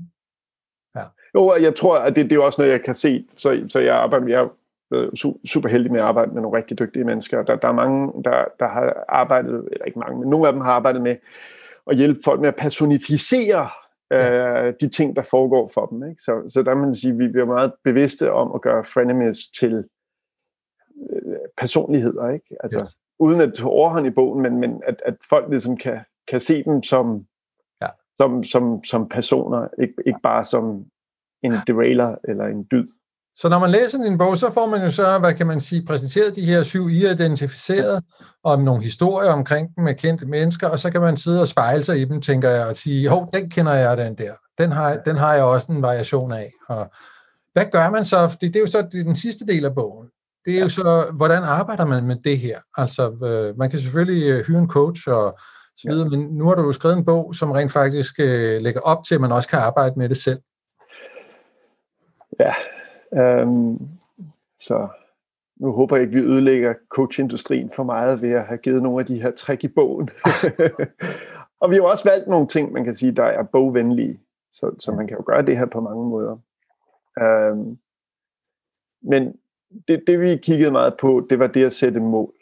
Ja. Jo, jeg tror, at det, det er også noget, jeg kan se, så, så jeg arbejder, jeg er super heldig med at arbejde med nogle rigtig dygtige mennesker. Der, der er mange, der, der har arbejdet, eller ikke mange, men nogle af dem har arbejdet med at hjælpe folk med at personificere ja. øh, de ting, der foregår for dem. Ikke? Så, så der man sige, at vi bliver meget bevidste om at gøre frenemies til øh, personligheder. Ikke? Altså, ja. Uden at overhånd i bogen, men, men at, at folk ligesom kan, kan se dem som, ja. som, som, som personer, ikke, ikke bare som en derailer eller en dyd. Så når man læser din bog, så får man jo så, hvad kan man sige, præsenteret de her syv I identificeret, om nogle historier omkring dem med kendte mennesker, og så kan man sidde og spejle sig i dem, tænker jeg, og sige, hov, den kender jeg, den der. Den har, den har jeg også en variation af. Og hvad gør man så? Det, det er jo så den sidste del af bogen. Det er jo så, hvordan arbejder man med det her? Altså, øh, man kan selvfølgelig øh, hyre en coach og så videre, men nu har du jo skrevet en bog, som rent faktisk øh, lægger op til, at man også kan arbejde med det selv. Ja, Øhm, så nu håber jeg ikke, vi ødelægger coachindustrien for meget ved at have givet nogle af de her træk i bogen. og vi har også valgt nogle ting, man kan sige, der er bogvenlige. Så, så man kan jo gøre det her på mange måder. Øhm, men det, det, vi kiggede meget på, det var det at sætte mål.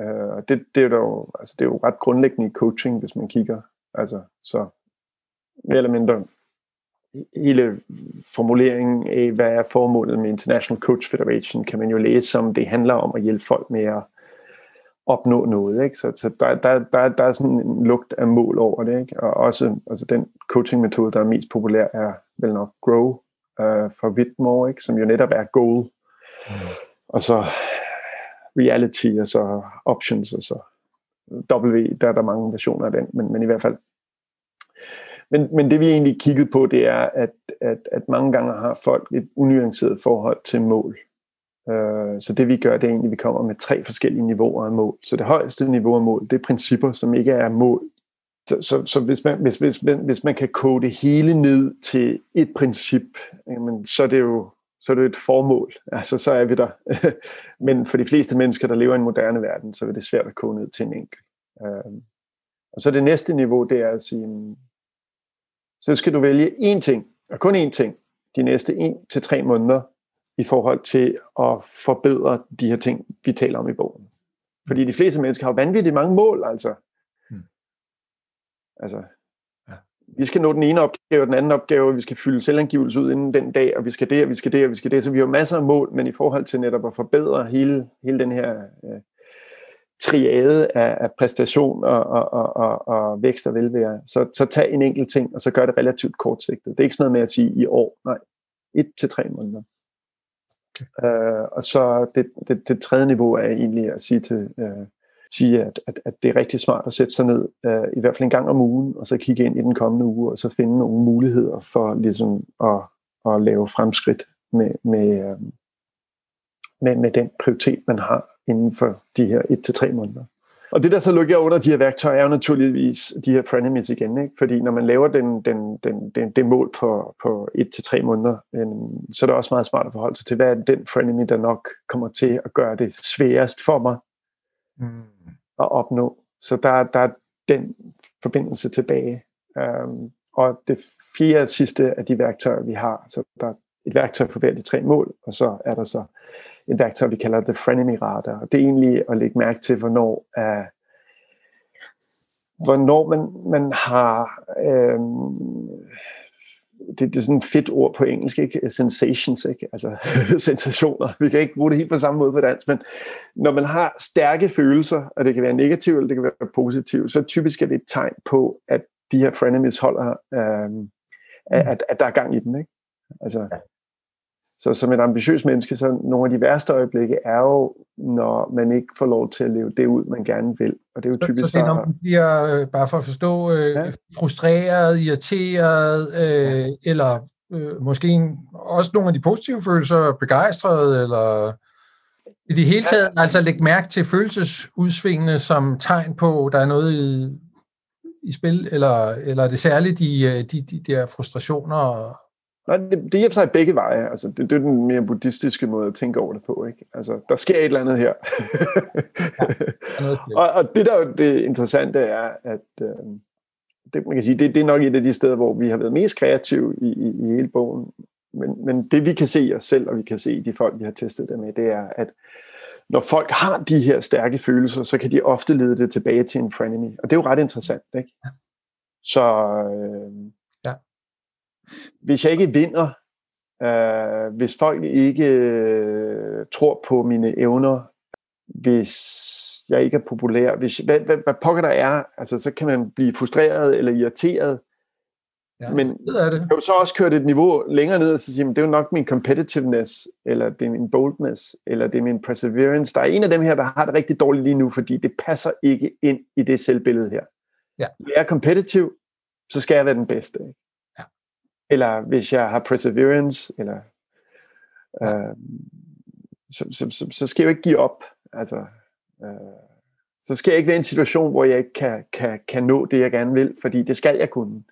Øh, det, det, er jo, altså, det er jo ret grundlæggende i coaching, hvis man kigger. Altså, så mere eller mindre hele formuleringen af, hvad er formålet med International Coach Federation, kan man jo læse som, det handler om at hjælpe folk med at opnå noget. Ikke? Så, så der, der, der, der er sådan en lugt af mål over det. Ikke? Og også altså den coaching-metode, der er mest populær, er vel nok Grow uh, for Whitmore, ikke? som jo netop er goal. Mm. Og så reality, og så options, og så W, der er der mange versioner af den, men, men i hvert fald men, men det vi egentlig kiggede på, det er, at, at, at mange gange har folk et unuanceret forhold til mål. Uh, så det vi gør, det er egentlig, at vi kommer med tre forskellige niveauer af mål. Så det højeste niveau af mål, det er principper, som ikke er mål. Så, så, så hvis, man, hvis, hvis, hvis man kan kode det hele ned til et princip, jamen, så er det jo så er det et formål. Altså, så er vi der. Men for de fleste mennesker, der lever i en moderne verden, så er det svært at kode ned til en enkelt. Uh, og så det næste niveau, det er at sige, så skal du vælge én ting, og kun én ting, de næste 1 til tre måneder, i forhold til at forbedre de her ting, vi taler om i bogen. Fordi de fleste mennesker har vanvittigt mange mål, altså. Hmm. Altså. Vi skal nå den ene opgave og den anden opgave, og vi skal fylde selvangivelse ud inden den dag, og vi skal det, og vi skal det, og vi skal det. Så vi har masser af mål, men i forhold til netop at forbedre hele, hele den her øh, triade af, af præstation og, og, og, og, og vækst og velvære. Så, så tag en enkelt ting, og så gør det relativt kortsigtet. Det er ikke sådan noget med at sige i år, nej, et til tre måneder. Okay. Uh, og så det, det, det tredje niveau er egentlig at sige til uh, sige, at, at, at det er rigtig smart at sætte sig ned, øh, i hvert fald en gang om ugen, og så kigge ind i den kommende uge, og så finde nogle muligheder for ligesom at, at lave fremskridt med, med, øh, med, med den prioritet, man har inden for de her 1-3 måneder. Og det, der så lukker under de her værktøjer, er jo naturligvis de her frenemies igen. Ikke? Fordi når man laver den, den, den, den, det mål på, på 1-3 måneder, øhm, så er det også meget smart at forholde sig til, hvad er den frenemy, der nok kommer til at gøre det sværest for mig mm. at opnå. Så der, der er den forbindelse tilbage. Um, og det fjerde sidste af de værktøjer, vi har, så der er et værktøj for hver de tre mål, og så er der så et værktøj, vi kalder the frenemy radar. Det er egentlig at lægge mærke til, hvornår, uh, hvornår man, man har øh, det, det er sådan et fedt ord på engelsk, ikke? Sensations, ikke? Altså sensationer. Vi kan ikke bruge det helt på samme måde på dansk, men når man har stærke følelser, og det kan være negativt, eller det kan være positivt, så typisk er det et tegn på, at de her frenemies holder, øh, at, at der er gang i dem, ikke? Altså, så som et ambitiøst menneske, så nogle af de værste øjeblikke er jo, når man ikke får lov til at leve det ud, man gerne vil. Og det er jo typisk... Så, så det er, når man bliver, øh, bare for at forstå, øh, ja. frustreret, irriteret, øh, ja. eller øh, måske en, også nogle af de positive følelser, begejstret, eller i det hele taget, ja. altså lægge mærke til følelsesudsvingene som tegn på, der er noget i, i spil, eller, eller er det særligt de, øh, de, de der frustrationer og, Nej, det, det er for sig begge veje. Altså, det, det er den mere buddhistiske måde at tænke over det på. Ikke? Altså, der sker et eller andet her. ja, og, og det der er det interessante er, at øh, det, man kan sige, det, det er nok et af de steder, hvor vi har været mest kreative i, i, i hele bogen. Men, men det vi kan se i os selv, og vi kan se i de folk, vi har testet det med, det er, at når folk har de her stærke følelser, så kan de ofte lede det tilbage til en frenemy. Og det er jo ret interessant, ikke? Så øh. Hvis jeg ikke vinder, øh, hvis folk ikke øh, tror på mine evner, hvis jeg ikke er populær, hvis, hvad, hvad, hvad pokker der er, altså så kan man blive frustreret eller irriteret, Ja, Men det er det. jeg har jo så også kørt et niveau længere ned og så sige, det er jo nok min competitiveness, eller det er min boldness, eller det er min perseverance. Der er en af dem her, der har det rigtig dårligt lige nu, fordi det passer ikke ind i det selvbillede her. Ja. Hvis jeg er competitive, så skal jeg være den bedste. Ikke? Eller hvis jeg har perseverance, eller, øh, så, så, så, så skal jeg jo ikke give op. Altså, øh, så skal jeg ikke være i en situation, hvor jeg ikke kan, kan, kan nå det, jeg gerne vil, fordi det skal jeg kunne.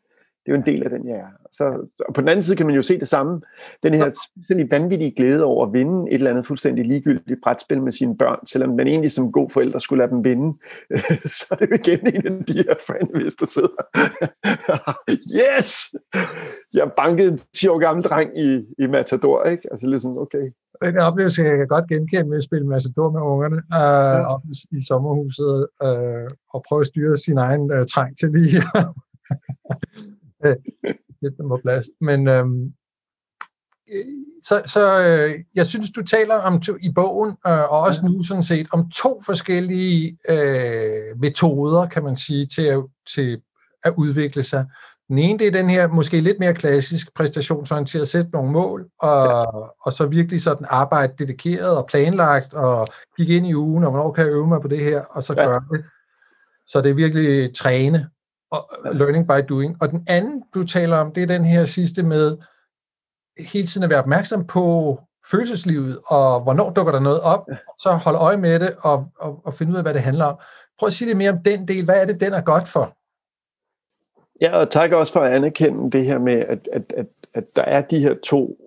Det er jo en del af den, jeg er. Så, og på den anden side kan man jo se det samme. Den her fuldstændig vanvittige glæde over at vinde et eller andet fuldstændig ligegyldigt brætspil med sine børn, selvom man egentlig som god forælder skulle lade dem vinde, så er det jo igen en af de her fans, der sidder. yes! Jeg bankede en 10 år gammel dreng i, i Matador, ikke? Altså ligesom, okay. Den oplevelse jeg kan godt genkende med at spille Matador med ungerne øh, ja. i, sommerhuset øh, og prøve at styre sin egen øh, træng til lige sætte dem på plads. Men øhm, så, så øh, jeg synes, du taler om to, i bogen, øh, og også nu sådan set, om to forskellige øh, metoder, kan man sige, til at, til at udvikle sig. Den ene, det er den her måske lidt mere klassisk præstationsorienteret, sætte nogle mål, og, ja. og så virkelig sådan arbejde dedikeret og planlagt, og kigge ind i ugen, og hvornår kan jeg øve mig på det her, og så ja. gøre det. Så det er virkelig træne og learning by doing. Og den anden, du taler om, det er den her sidste med hele tiden at være opmærksom på følelseslivet, og hvornår dukker der noget op, så holde øje med det, og, og, og finde ud af, hvad det handler om. Prøv at sige lidt mere om den del. Hvad er det, den er godt for? Ja, og tak også for at anerkende det her med, at, at, at, at der er de her to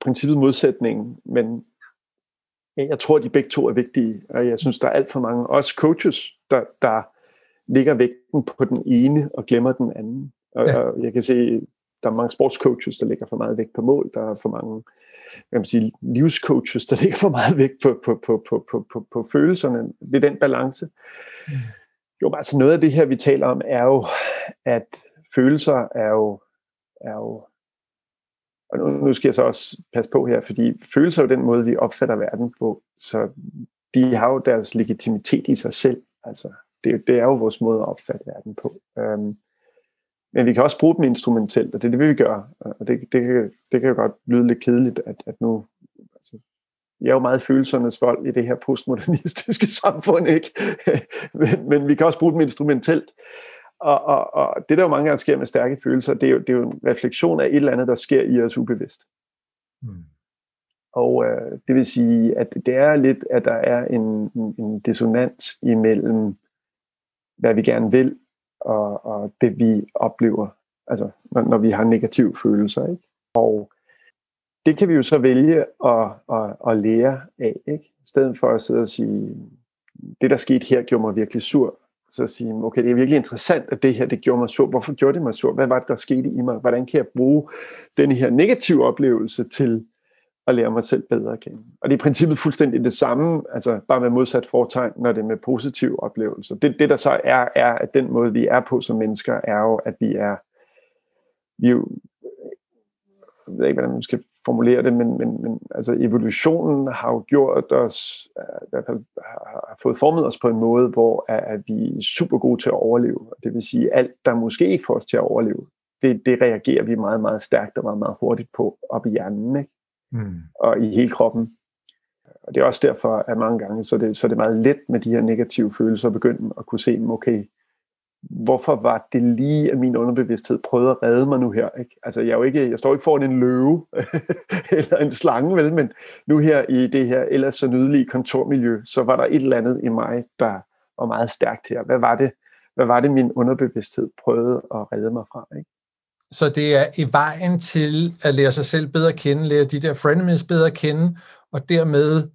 princippet modsætning, men jeg tror, at de begge to er vigtige, og jeg synes, der er alt for mange, også coaches, der, der ligger vægten på den ene og glemmer den anden. Og, ja. og jeg kan se, der er mange sportscoaches, der lægger for meget vægt på mål. Der er for mange hvad man sige, livscoaches, der lægger for meget vægt på, på, på, på, på, på, på følelserne. Det er den balance. Mm. Jo, altså noget af det her, vi taler om, er jo, at følelser er jo, er jo og nu, nu skal jeg så også passe på her, fordi følelser er jo den måde, vi opfatter verden på, så de har jo deres legitimitet i sig selv. Altså, det, det er jo vores måde at opfatte verden på. Um, men vi kan også bruge dem instrumentelt, og det er det, vi gøre. Og det, det, kan, det kan jo godt lyde lidt kedeligt, at, at nu... Altså, jeg er jo meget følelsernes vold i det her postmodernistiske samfund, ikke? men, men vi kan også bruge dem instrumentelt. Og, og, og det, der jo mange gange sker med stærke følelser, det er, jo, det er jo en refleksion af et eller andet, der sker i os ubevidst. Mm. Og øh, det vil sige, at det er lidt, at der er en, en dissonans imellem hvad vi gerne vil, og, og det vi oplever, altså når, når vi har negative følelser. Ikke? Og det kan vi jo så vælge at, at, at lære af, ikke? i stedet for at sidde og sige, det der skete her gjorde mig virkelig sur, så at sige, okay, det er virkelig interessant, at det her, det gjorde mig sur. Hvorfor gjorde det mig sur? Hvad var det, der skete i mig? Hvordan kan jeg bruge den her negative oplevelse til at lære mig selv bedre at kende. Og det er i princippet fuldstændig det samme, altså bare med modsat fortegn, når det er med positive oplevelser. Det, det der så er, er, at den måde, vi er på som mennesker, er jo, at vi er, vi er jo, jeg ved ikke, hvordan man skal formulere det, men, men, men altså evolutionen har jo gjort os, øh, i hvert fald har fået formet os på en måde, hvor at vi er super gode til at overleve. Det vil sige, alt, der måske ikke får os til at overleve, det, det reagerer vi meget, meget stærkt og meget, meget hurtigt på op i hjernen. Ikke? Mm. og i hele kroppen. Og det er også derfor, at mange gange, så det, så det er meget let med de her negative følelser at begynde at kunne se, okay, hvorfor var det lige, at min underbevidsthed prøvede at redde mig nu her? Ikke? Altså, jeg, er jo ikke, jeg står ikke foran en løve eller en slange, vel? men nu her i det her ellers så nydelige kontormiljø, så var der et eller andet i mig, der var meget stærkt her. Hvad var det, hvad var det min underbevidsthed prøvede at redde mig fra? Ikke? Så det er i vejen til at lære sig selv bedre at kende, lære de der frenemies bedre at kende, og dermed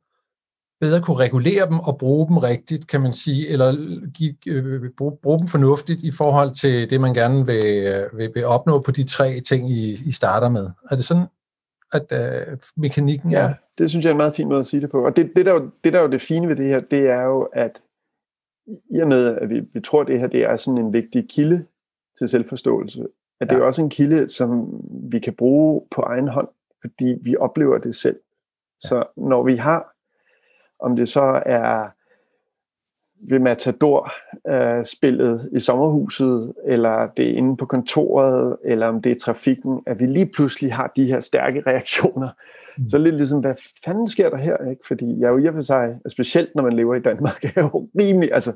bedre kunne regulere dem og bruge dem rigtigt, kan man sige, eller give, øh, bruge, bruge dem fornuftigt i forhold til det, man gerne vil, øh, vil, vil opnå på de tre ting, I, I starter med. Er det sådan, at øh, mekanikken er? Ja, det synes jeg er en meget fin måde at sige det på. Og det, det, der, jo, det der er jo det fine ved det her, det er jo, at i og med, at vi, vi tror, at det her det er sådan en vigtig kilde til selvforståelse, at ja. det er også en kilde, som vi kan bruge på egen hånd, fordi vi oplever det selv. Ja. Så når vi har om det så er ved Matador-spillet øh, i sommerhuset, eller det er inde på kontoret, eller om det er trafikken, at vi lige pludselig har de her stærke reaktioner. Mm. Så lidt ligesom, hvad fanden sker der her? Ikke? Fordi jeg er jo i og for sig, specielt når man lever i Danmark, er jo rimelig, altså,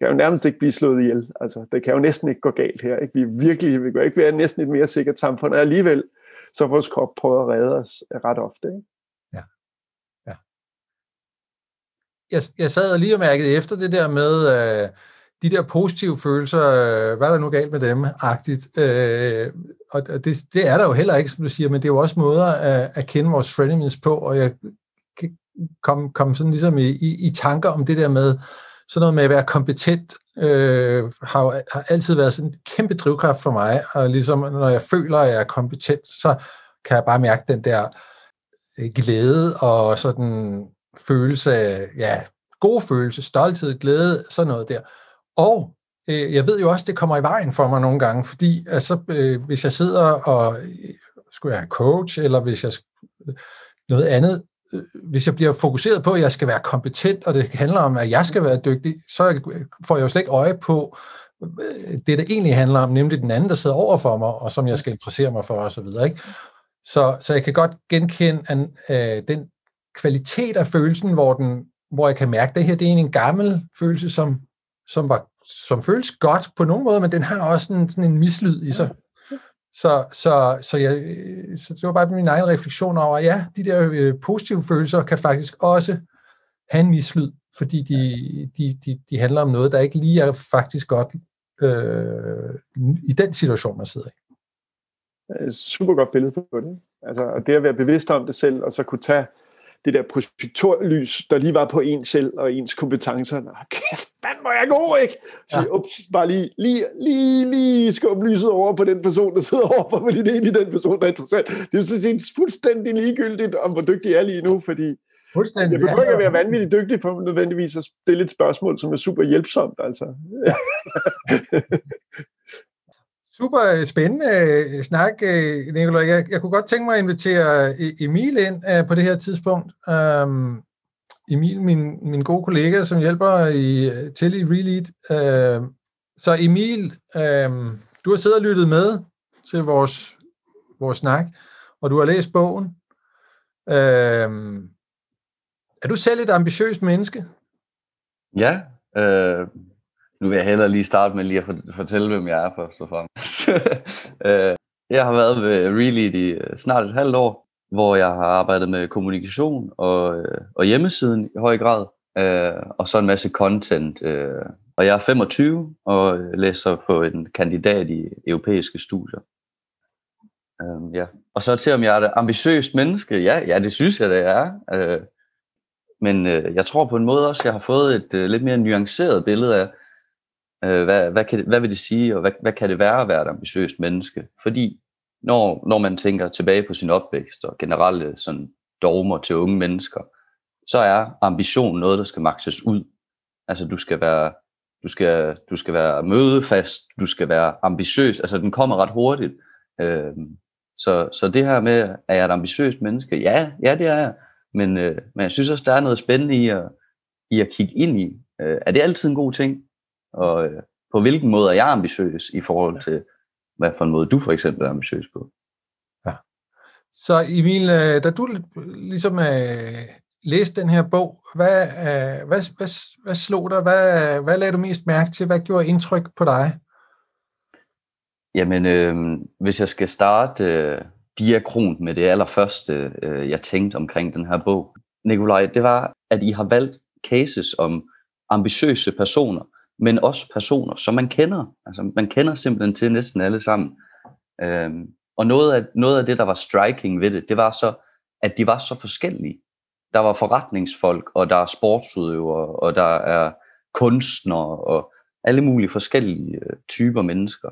kan jo nærmest ikke blive slået ihjel. Altså, det kan jo næsten ikke gå galt her. Ikke? Vi er virkelig, vi kan ikke være næsten et mere sikkert samfund, og alligevel så vores krop prøver at redde os ret ofte. Ikke? Jeg, jeg sad og lige og mærkede efter det der med øh, de der positive følelser, øh, hvad er der nu galt med dem, agtigt. Øh, og det, det er der jo heller ikke, som du siger, men det er jo også måder at, at kende vores frenemies på, og jeg kom, kom sådan ligesom i, i, i tanker om det der med, sådan noget med at være kompetent, øh, har, har altid været sådan en kæmpe drivkraft for mig, og ligesom når jeg føler, at jeg er kompetent, så kan jeg bare mærke den der øh, glæde og sådan følelse af, ja, god følelse, stolthed, glæde, sådan noget der. Og øh, jeg ved jo også, det kommer i vejen for mig nogle gange, fordi altså, øh, hvis jeg sidder og øh, skulle jeg have coach, eller hvis jeg øh, noget andet, øh, hvis jeg bliver fokuseret på, at jeg skal være kompetent, og det handler om, at jeg skal være dygtig, så øh, får jeg jo slet ikke øje på øh, det, der egentlig handler om, nemlig den anden, der sidder over for mig, og som jeg skal interessere mig for osv. Ikke? Så, så jeg kan godt genkende an, øh, den kvalitet af følelsen, hvor, den, hvor jeg kan mærke, at det her det er en gammel følelse, som, som, var, som føles godt på nogen måde, men den har også en, sådan en mislyd i sig. Så, så, så, jeg, så det var bare min egen refleksion over, ja, de der øh, positive følelser kan faktisk også have en mislyd, fordi de, de, de, de handler om noget, der ikke lige er faktisk godt øh, i den situation, man sidder i. Super godt billede på det. Altså, det at være bevidst om det selv, og så kunne tage det der projektorlys, der lige var på en selv og ens kompetencer. Nå, kæft, fanden hvor jeg god, ikke? Så ja. ups, bare lige, lige, lige, lige skub lyset over på den person, der sidder overfor, fordi det er egentlig den person, der er interessant. Det er sådan set fuldstændig ligegyldigt, om hvor dygtig jeg er lige nu, fordi Fuldstændig. Jeg behøver ikke at være vanvittigt dygtig for nødvendigvis at stille et spørgsmål, som er super hjælpsomt. Altså. Super øh, spændende øh, snak, øh, Nicolai. Jeg, jeg kunne godt tænke mig at invitere e- Emil ind på det her tidspunkt. Um, Emil, min, min gode kollega, som hjælper i, til i Relead. Uh, så Emil, um, du har siddet og lyttet med til vores, vores snak, og du har læst bogen. Uh, er du selv et ambitiøst menneske? Ja, øh, nu vil jeg hellere lige starte med lige at fortælle, hvem jeg er først og fremmest. Øh, jeg har været ved Relead i øh, snart et halvt år, hvor jeg har arbejdet med kommunikation og, øh, og hjemmesiden i høj grad, og så en masse content. Og jeg er 25 og læser på en kandidat i europæiske studier. ja. Og så til om jeg er et ambitiøst menneske, ja, ja det synes jeg, det er. men jeg tror på en måde også, at jeg har fået et lidt mere nuanceret billede af, Øh, hvad, hvad, kan, hvad vil det sige, og hvad, hvad kan det være at være et ambitiøst menneske? Fordi når, når man tænker tilbage på sin opvækst og generelle sådan, dogmer til unge mennesker, så er ambition noget, der skal makses ud. Altså du skal være, du skal, du skal være mødefast, du skal være ambitiøs, altså den kommer ret hurtigt. Øh, så, så det her med, er jeg et ambitiøst menneske? Ja, ja det er jeg. Men, øh, men jeg synes også, der er noget spændende i at, i at kigge ind i. Øh, er det altid en god ting? Og øh, på hvilken måde er jeg ambitiøs i forhold til, hvad for en måde du for eksempel er ambitiøs på. Ja. Så Emil, øh, da du ligesom øh, læste den her bog, hvad, øh, hvad, hvad, hvad slog dig? Hvad, hvad lagde du mest mærke til? Hvad gjorde indtryk på dig? Jamen, øh, hvis jeg skal starte øh, diakron med det allerførste, øh, jeg tænkte omkring den her bog, Nikolaj, det var, at I har valgt cases om ambitiøse personer, men også personer, som man kender. Altså man kender simpelthen til næsten alle sammen. Øhm, og noget af, noget af det, der var striking ved det, det var så, at de var så forskellige. Der var forretningsfolk, og der er sportsudøvere, og der er kunstnere, og alle mulige forskellige øh, typer mennesker.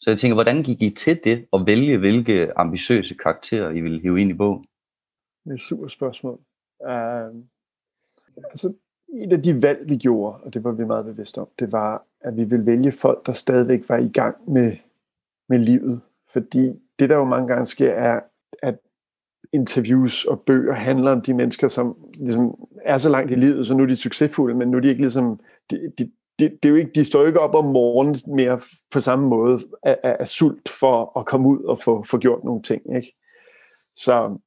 Så jeg tænker, hvordan gik I til det at vælge, hvilke ambitiøse karakterer I ville hive ind i bogen? Det er et super spørgsmål. Uh, altså, et af de valg, vi gjorde, og det var vi meget bevidste om, det var, at vi ville vælge folk, der stadigvæk var i gang med, med livet. Fordi det, der jo mange gange sker, er, at interviews og bøger handler om de mennesker, som ligesom er så langt i livet, så nu er de succesfulde, men nu er de ikke ligesom, de, de, det, det er jo ikke, de står ikke op om morgenen mere på samme måde af, af, af sult for at komme ud og få, få gjort nogle ting. Ikke? Så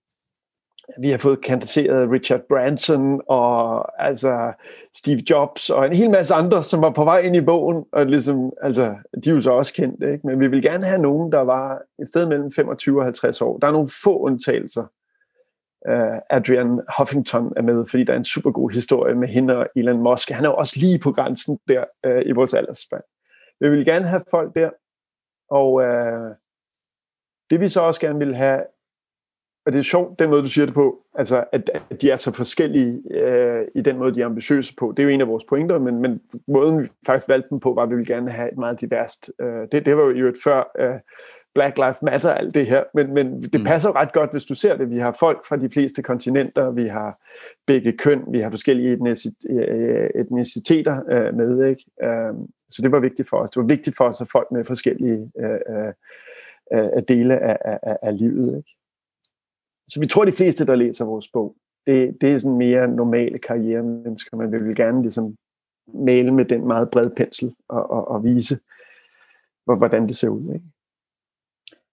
vi har fået kandidateret Richard Branson og altså Steve Jobs og en hel masse andre, som var på vej ind i bogen, og ligesom, altså, de er jo så også kendte, ikke? men vi vil gerne have nogen, der var et sted mellem 25 og 50 år. Der er nogle få undtagelser. Uh, Adrian Huffington er med, fordi der er en super god historie med hende og Elon Musk. Han er jo også lige på grænsen der uh, i vores aldersspand. Vi vil gerne have folk der, og uh, det vi så også gerne vil have, og det er sjovt, den måde, du siger det på, altså, at, at de er så forskellige øh, i den måde, de er ambitiøse på. Det er jo en af vores pointer, men, men måden, vi faktisk valgte dem på, var, at vi ville gerne have et meget diverst. Øh, det, det var jo et før øh, Black Lives Matter, alt det her, men, men det mm. passer ret godt, hvis du ser det. Vi har folk fra de fleste kontinenter, vi har begge køn, vi har forskellige øh, etniciteter øh, med, ikke? Øh, så det var vigtigt for os. Det var vigtigt for os at folk med forskellige øh, øh, øh dele af, af, af livet, ikke? Så vi tror, de fleste, der læser vores bog, det, det er sådan mere normale karrieremennesker, men man vil gerne ligesom male med den meget brede pensel og, og, og vise, hvordan det ser ud. Ikke?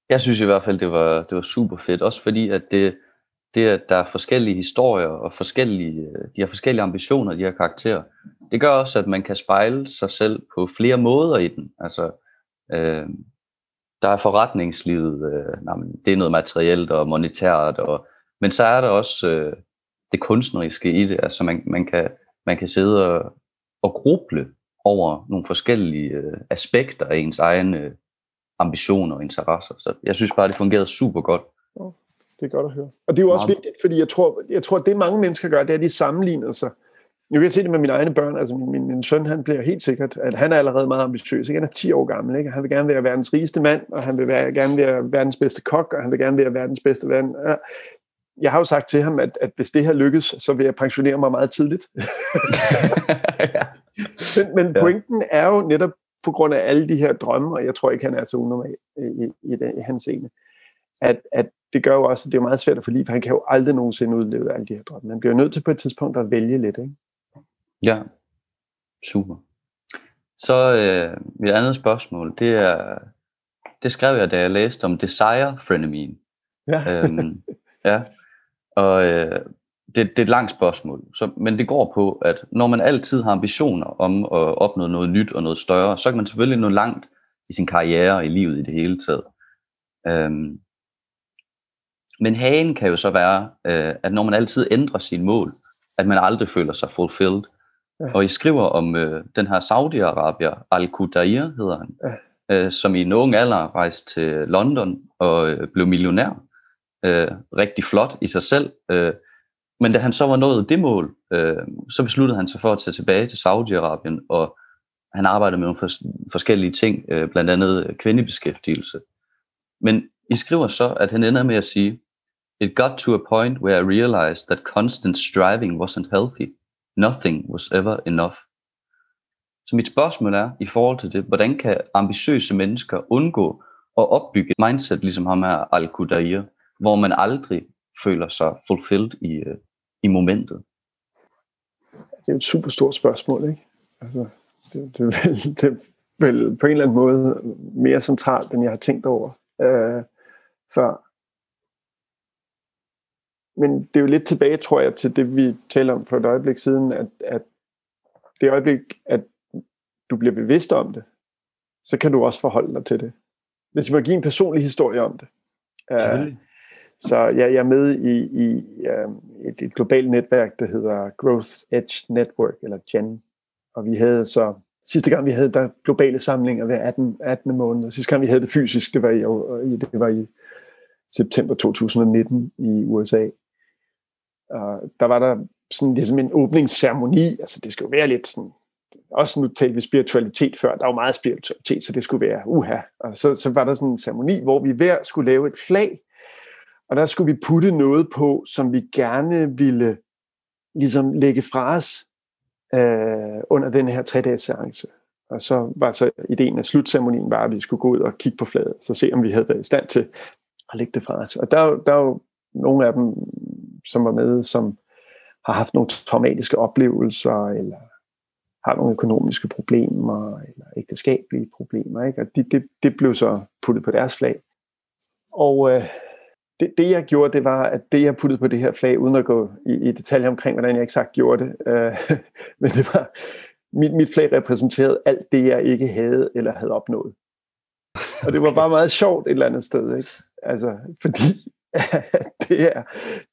Jeg synes i hvert fald, det var, det var super fedt, også fordi at det, det, at der er forskellige historier og forskellige, øh, de har forskellige ambitioner, de her karakterer, det gør også, at man kan spejle sig selv på flere måder i den. Altså, øh, der er forretningslivet, øh, nej, det er noget materielt og monetært, og, men så er der også øh, det kunstneriske i det, altså man, man, kan, man kan sidde og, og gruble over nogle forskellige øh, aspekter af ens egne øh, ambitioner og interesser. Så jeg synes bare, det fungerede super godt. det er godt at høre. Og det er jo også Meget. vigtigt, fordi jeg tror, jeg tror, at det mange mennesker gør, det er, at de sammenligner sig nu kan jeg se det med mine egne børn. Altså min, min, søn, han bliver helt sikkert, at han er allerede meget ambitiøs. Ikke? Han er 10 år gammel. Ikke? Han vil gerne være verdens rigeste mand, og han vil være, gerne være verdens bedste kok, og han vil gerne være verdens bedste ven. Jeg har jo sagt til ham, at, at hvis det her lykkes, så vil jeg pensionere mig meget tidligt. ja. men, men pointen er jo netop på grund af alle de her drømme, og jeg tror ikke, han er så unormal i, i, i, i hans ene, at, at det gør jo også, at det er meget svært at liv, for han kan jo aldrig nogensinde udleve alle de her drømme. Han bliver nødt til på et tidspunkt at vælge lidt. Ikke? Ja, super. Så øh, mit andet spørgsmål, det er, det skrev jeg, da jeg læste om desire frenemy. Ja. øhm, ja. Og øh, det, det er et langt spørgsmål, så, men det går på, at når man altid har ambitioner om at opnå noget nyt og noget større, så kan man selvfølgelig nå langt i sin karriere og i livet i det hele taget. Øhm, men hagen kan jo så være, øh, at når man altid ændrer sine mål, at man aldrig føler sig fulfilled. Ja. Og I skriver om øh, den her Saudi-Arabier, Al-Qudayr hedder han, ja. øh, som i en ung alder rejste til London og øh, blev millionær. Øh, rigtig flot i sig selv. Øh, men da han så var nået det mål, øh, så besluttede han sig for at tage tilbage til Saudi-Arabien, og han arbejdede med nogle fors- forskellige ting, øh, blandt andet kvindebeskæftigelse. Men I skriver så, at han ender med at sige, It got to a point where I realized that constant striving wasn't healthy. Nothing was ever enough. Så mit spørgsmål er, i forhold til det, hvordan kan ambitiøse mennesker undgå at opbygge et mindset, ligesom ham her al hvor man aldrig føler sig fulfilled i, øh, i momentet? Det er et super stort spørgsmål, ikke? Altså, det, det, er vel, det er vel på en eller anden måde mere centralt, end jeg har tænkt over øh, før men det er jo lidt tilbage, tror jeg, til det, vi taler om for et øjeblik siden, at, at det øjeblik, at du bliver bevidst om det, så kan du også forholde dig til det. Hvis vi må give en personlig historie om det. Uh, så ja, jeg er med i, i uh, et, et globalt netværk, der hedder Growth Edge Network, eller GEN. Og vi havde så sidste gang vi havde der globale samlinger hver 18, 18. måned. Sidste gang vi havde det fysisk, det var i, det var i september 2019 i USA. Og der var der sådan ligesom en åbningsceremoni, altså det skulle være lidt sådan, også nu talte vi spiritualitet før, der var meget spiritualitet, så det skulle være uha. Og så, så var der sådan en ceremoni, hvor vi hver skulle lave et flag, og der skulle vi putte noget på, som vi gerne ville ligesom lægge fra os øh, under den her tre-dages seance. Og så var så ideen af slutceremonien var, at vi skulle gå ud og kigge på fladet, så se om vi havde været i stand til at lægge det fra os. Og der, der er jo nogle af dem, som var med, som har haft nogle traumatiske oplevelser, eller har nogle økonomiske problemer, eller ægteskabelige problemer. Ikke? Og det, det, det blev så puttet på deres flag. Og øh, det, det jeg gjorde, det var, at det jeg puttede på det her flag, uden at gå i, i detaljer omkring, hvordan jeg eksakt gjorde det, øh, men det var, mit, mit flag repræsenterede alt det, jeg ikke havde eller havde opnået. Og det var bare meget sjovt et eller andet sted, ikke? Altså, fordi det, er,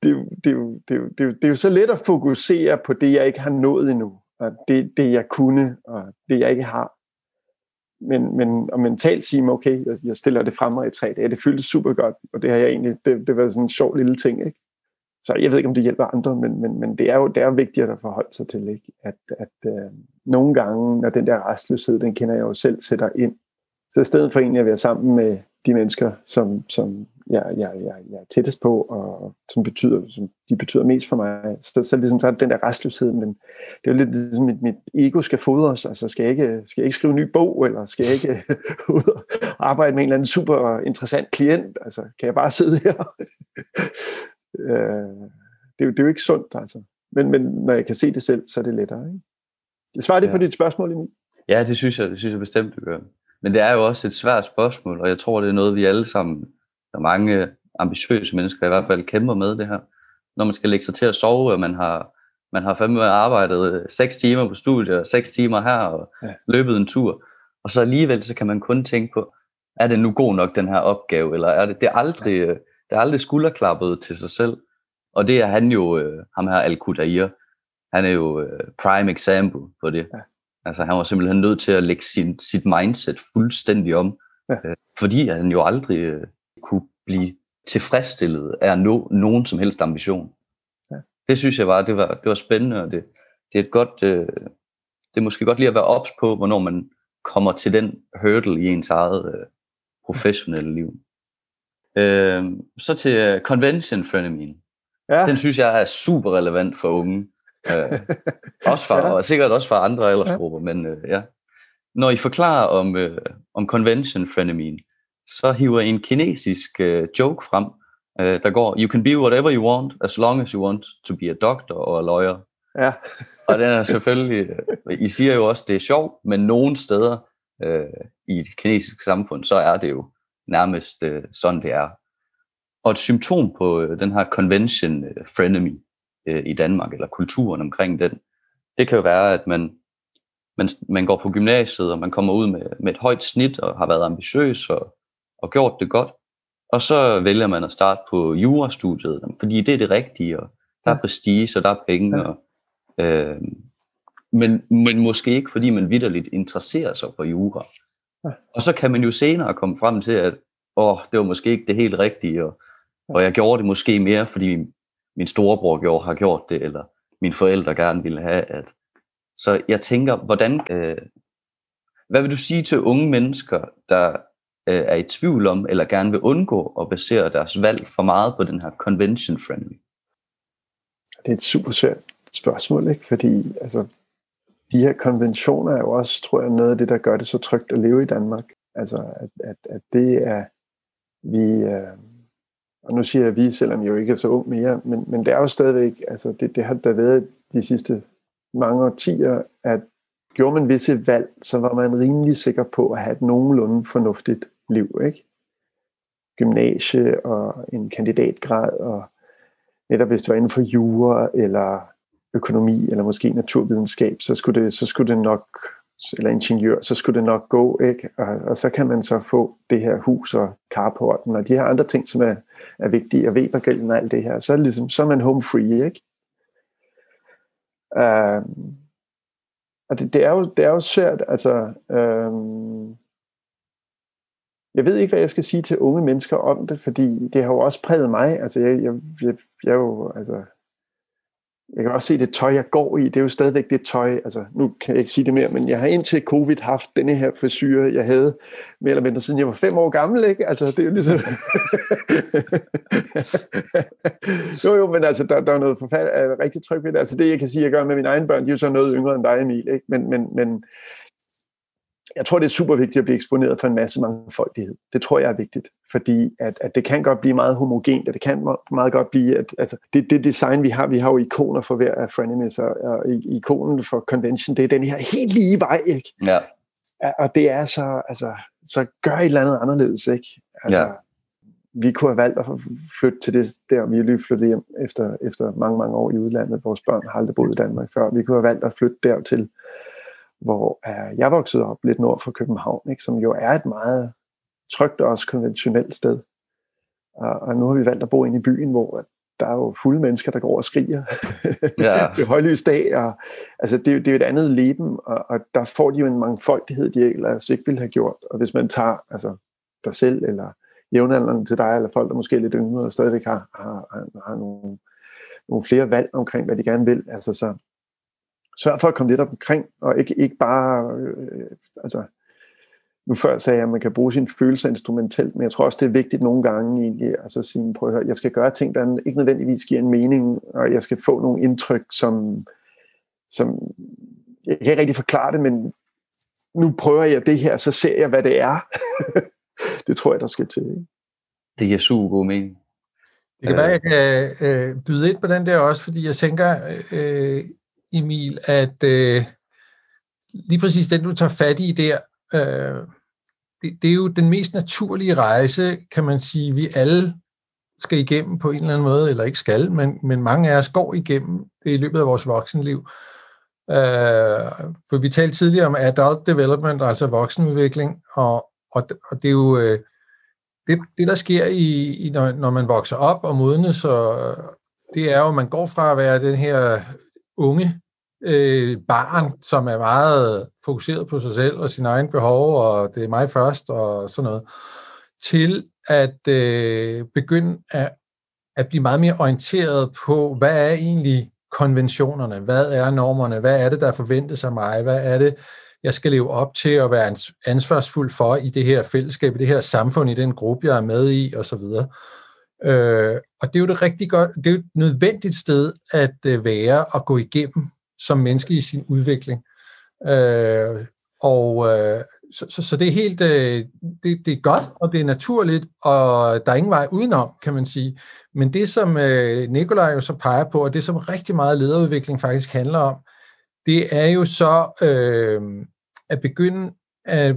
det, det, det, det, det, det er jo så let at fokusere på det, jeg ikke har nået endnu, og det, det jeg kunne, og det jeg ikke har. Men, men og mentalt sige mig, okay, jeg, jeg stiller det fremme i tre dage, det føltes super godt, og det har jeg egentlig, det, det var sådan en sjov lille ting, ikke? Så jeg ved ikke, om det hjælper andre, men, men, men det er jo det er vigtigt at forholde sig til, ikke? at, at øh, nogle gange, når den der restløshed, den kender jeg jo selv, sætter ind, så i stedet for egentlig at være sammen med de mennesker, som, som jeg, jeg, jeg, jeg er tættest på, og som, betyder, som de betyder mest for mig, så, så, ligesom, så er det den der restløshed, men det er jo lidt ligesom, mit, mit ego skal fodres, altså skal jeg, ikke, skal jeg ikke skrive en ny bog, eller skal jeg ikke ud og arbejde med en eller anden super interessant klient, altså kan jeg bare sidde her? Øh, det, er jo, det er jo ikke sundt, altså. Men, men når jeg kan se det selv, så er det lettere. Ikke? Svarer det ja. på dit spørgsmål, Emil? Ja, det synes jeg, det synes jeg bestemt, du gør. Men det er jo også et svært spørgsmål, og jeg tror, det er noget, vi alle sammen, der er mange ambitiøse mennesker i hvert fald, kæmper med det her. Når man skal lægge sig til at sove, og man har, man har fandme arbejdet 6 timer på studiet, og 6 timer her, og ja. løbet en tur. Og så alligevel, så kan man kun tænke på, er det nu god nok, den her opgave, eller er det, det er aldrig, ja. det er aldrig skulderklappet til sig selv. Og det er han jo, øh, ham her al han er jo øh, prime example på det. Ja. Altså han var simpelthen nødt til at lægge sin, sit mindset fuldstændig om, ja. øh, fordi han jo aldrig øh, kunne blive tilfredsstillet af at nå nogen som helst ambition. Ja. Det synes jeg var, det var, det var spændende, og det, det er et godt, øh, det er måske godt lige at være ops på, hvornår man kommer til den hurdle i ens eget øh, professionelle liv. Øh, så til uh, convention fænomen. Ja. Den synes jeg er super relevant for unge. øh, også for, ja. og sikkert også for andre aldersgrupper, ja. men øh, ja. Når I forklarer om, øh, om convention fænomen, så hiver en kinesisk øh, joke frem, øh, der går, you can be whatever you want, as long as you want to be a doctor or a lawyer. Ja. og den er selvfølgelig, øh, I siger jo også, det er sjovt, men nogle steder øh, i det kinesiske samfund, så er det jo nærmest øh, sådan, det er. Og et symptom på øh, den her convention øh, frenemy øh, i Danmark, eller kulturen omkring den, det kan jo være, at man, man, man går på gymnasiet, og man kommer ud med, med et højt snit, og har været ambitiøs, og, og gjort det godt. Og så vælger man at starte på jurastudiet, fordi det er det rigtige, og der er prestige, og der er penge. Og, øh, men, men måske ikke, fordi man vidderligt interesserer sig for jura. Og så kan man jo senere komme frem til, at åh, det var måske ikke det helt rigtige, og, og jeg gjorde det måske mere, fordi min, min storebror gjorde, har gjort det, eller mine forældre gerne ville have. At... Så jeg tænker, hvordan, øh, hvad vil du sige til unge mennesker, der øh, er i tvivl om, eller gerne vil undgå at basere deres valg for meget på den her convention friendly? Det er et super svært spørgsmål, ikke? fordi altså, de her konventioner er jo også, tror jeg, noget af det, der gør det så trygt at leve i Danmark. Altså, at, at, at det er, vi, øh, og nu siger jeg vi, selvom jeg jo ikke er så ung mere, men, men det er jo stadigvæk, altså det, det har der været de sidste mange årtier, at gjorde man visse valg, så var man rimelig sikker på at have et nogenlunde fornuftigt liv, ikke? Gymnasie og en kandidatgrad, og netop hvis det var inden for jura, eller økonomi, eller måske naturvidenskab, så skulle det, så skulle det nok eller ingeniør, så skulle det nok gå, ikke? Og, og så kan man så få det her hus og carporten og de her andre ting, som er, er vigtige, og Webergælden og alt det her, så er, det ligesom, så er man home free, ikke? Uh, og det, det, er jo, det er jo svært, altså, øhm, jeg ved ikke, hvad jeg skal sige til unge mennesker om det, fordi det har jo også præget mig, altså jeg, jeg, jeg, jeg er jo, altså, jeg kan også se det tøj, jeg går i, det er jo stadigvæk det tøj, altså nu kan jeg ikke sige det mere, men jeg har indtil covid haft denne her frisyr, jeg havde mere eller mindre siden jeg var fem år gammel, ikke? Altså det er jo ligesom... jo jo, men altså der, der er noget forfærdeligt, rigtig tryg ved det. Altså det jeg kan sige, jeg gør med mine egne børn, de er jo så noget yngre end dig, Emil, ikke? Men, men, men jeg tror, det er super vigtigt at blive eksponeret for en masse mangfoldighed. Det tror jeg er vigtigt, fordi at, at det kan godt blive meget homogent, og det kan meget godt blive, at altså, det, det design, vi har, vi har jo ikoner for hver af Frenemies, og, og ikonen for Convention, det er den her helt lige vej, ikke? Ja. Og det er så, altså, så gør et eller andet anderledes, ikke? Altså, ja. Vi kunne have valgt at flytte til det der, vi er lige flyttet hjem efter, efter mange, mange år i udlandet. Vores børn har aldrig boet i Danmark før. Vi kunne have valgt at flytte dertil hvor uh, jeg voksede op lidt nord for København, ikke, som jo er et meget trygt og også konventionelt sted. Og, og nu har vi valgt at bo ind i byen, hvor der er jo fulde mennesker, der går og skriger. Ja. det er højlys dag, og altså, det, er, det er et andet leben, og, og der får de jo en mangfoldighed, de ellers ikke ville have gjort. Og hvis man tager altså, dig selv, eller jævnaldrende til dig, eller folk, der måske er lidt yngre, og stadigvæk har, har, har, har nogle, nogle flere valg omkring, hvad de gerne vil, altså så, sørg for at komme lidt omkring, og ikke, ikke bare, øh, altså, nu før sagde jeg, at man kan bruge sine følelser instrumentelt, men jeg tror også, det er vigtigt nogle gange egentlig, altså at sige, prøv at høre, jeg skal gøre ting, der ikke nødvendigvis giver en mening, og jeg skal få nogle indtryk, som, som jeg kan ikke rigtig forklare det, men nu prøver jeg det her, så ser jeg, hvad det er. det tror jeg, der skal til. Det giver super god mening. Det kan være, jeg kan øh, byde ind på den der også, fordi jeg tænker, øh, Emil, at øh, lige præcis den, du tager fat i der, øh, det, det er jo den mest naturlige rejse, kan man sige, vi alle skal igennem på en eller anden måde, eller ikke skal, men, men mange af os går igennem det i løbet af vores voksenliv. Øh, for vi talte tidligere om adult development, altså voksenudvikling, og, og, og det er jo øh, det, det, der sker, i, i når, når man vokser op og modnes, og, det er jo, at man går fra at være den her unge øh, barn, som er meget fokuseret på sig selv og sine egne behov, og det er mig først og sådan noget, til at øh, begynde at, at blive meget mere orienteret på, hvad er egentlig konventionerne, hvad er normerne, hvad er det, der forventes af mig, hvad er det, jeg skal leve op til at være ansvarsfuld for i det her fællesskab, i det her samfund, i den gruppe, jeg er med i, osv. Øh, og det er jo det rigtig godt, det er jo et nødvendigt sted at øh, være og gå igennem som menneske i sin udvikling. Øh, og øh, så, så, så det er helt øh, det, det er godt, og det er naturligt, og der er ingen vej udenom, kan man sige. Men det, som øh, Nikolaj jo så peger på, og det, som rigtig meget lederudvikling faktisk handler om, det er jo så øh, at begynde at,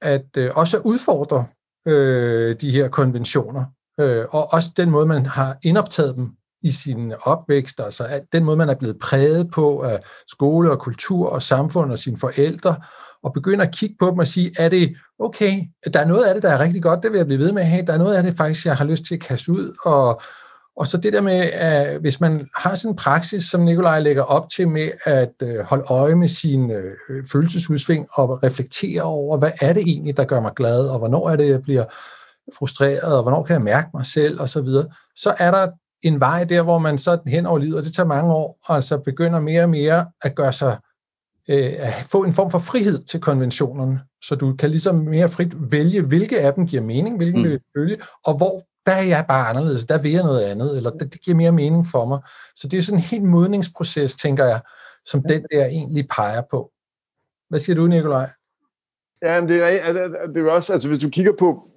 at øh, også udfordre øh, de her konventioner, øh, og også den måde, man har indoptaget dem i sin opvækst, altså den måde, man er blevet præget på af skole og kultur og samfund og sine forældre, og begynde at kigge på dem og sige, er det okay, der er noget af det, der er rigtig godt, det vil jeg blive ved med at have, der er noget af det faktisk, jeg har lyst til at kaste ud, og, og så det der med, at hvis man har sådan en praksis, som Nikolaj lægger op til med at øh, holde øje med sine øh, følelsesudsving og reflektere over, hvad er det egentlig, der gør mig glad, og hvornår er det, jeg bliver frustreret, og hvornår kan jeg mærke mig selv, og så videre, så er der en vej der, hvor man så hen over livet, og det tager mange år, og så begynder mere og mere at gøre sig, øh, at få en form for frihed til konventionerne, så du kan ligesom mere frit vælge, hvilke af dem giver mening, hvilken mm. vil følge, og hvor der er jeg bare anderledes, der vil jeg noget andet, eller det, det giver mere mening for mig. Så det er sådan en helt modningsproces, tænker jeg, som den der egentlig peger på. Hvad siger du, Nikolaj? Ja, men det er, altså, det er også, altså hvis du kigger på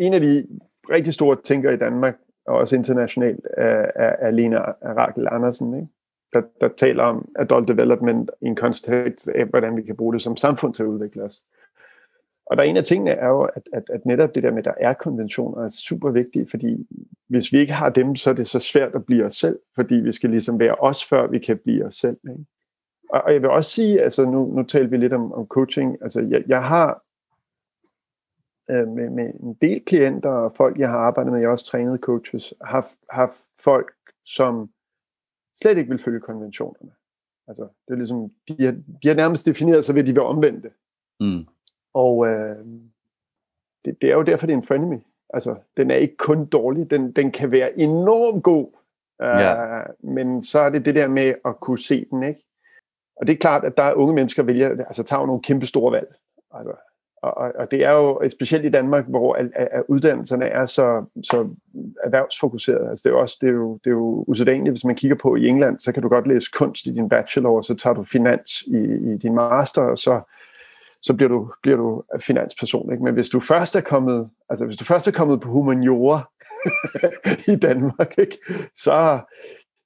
en af de rigtig store tænkere i Danmark, og også internationalt, af, er, af Lena Rakel Andersen, ikke? Der, der taler om adult development i en kontekst af, hvordan vi kan bruge det som samfund til at udvikle os. Og der er en af tingene er jo, at, at, at netop det der med, at der er konventioner, er super vigtigt, fordi hvis vi ikke har dem, så er det så svært at blive os selv, fordi vi skal ligesom være os, før vi kan blive os selv. Ikke? Og, og jeg vil også sige, altså nu, nu taler vi lidt om, om coaching, altså jeg, jeg har øh, med, med en del klienter og folk, jeg har arbejdet med, jeg har også trænet coaches, har, har folk, som slet ikke vil følge konventionerne. Altså, det er ligesom, de har, de har nærmest defineret sig ved, at de vil omvende det. Mm. Og øh, det, det er jo derfor, det er en frenemy. Altså, den er ikke kun dårlig, den, den kan være enormt god, øh, ja. men så er det det der med at kunne se den, ikke? Og det er klart, at der er unge mennesker, der vælger, altså tager nogle kæmpe store valg. Altså, og, og det er jo specielt i Danmark, hvor at, at uddannelserne er så, så erhvervsfokuseret. Altså det er jo også det er jo, det er jo usædvanligt, hvis man kigger på i England, så kan du godt læse kunst i din bachelor, og så tager du finans i, i din master, og så, så bliver du, bliver du finansperson. Ikke? Men hvis du først er kommet, altså hvis du først er kommet på humaniora i Danmark, ikke? Så,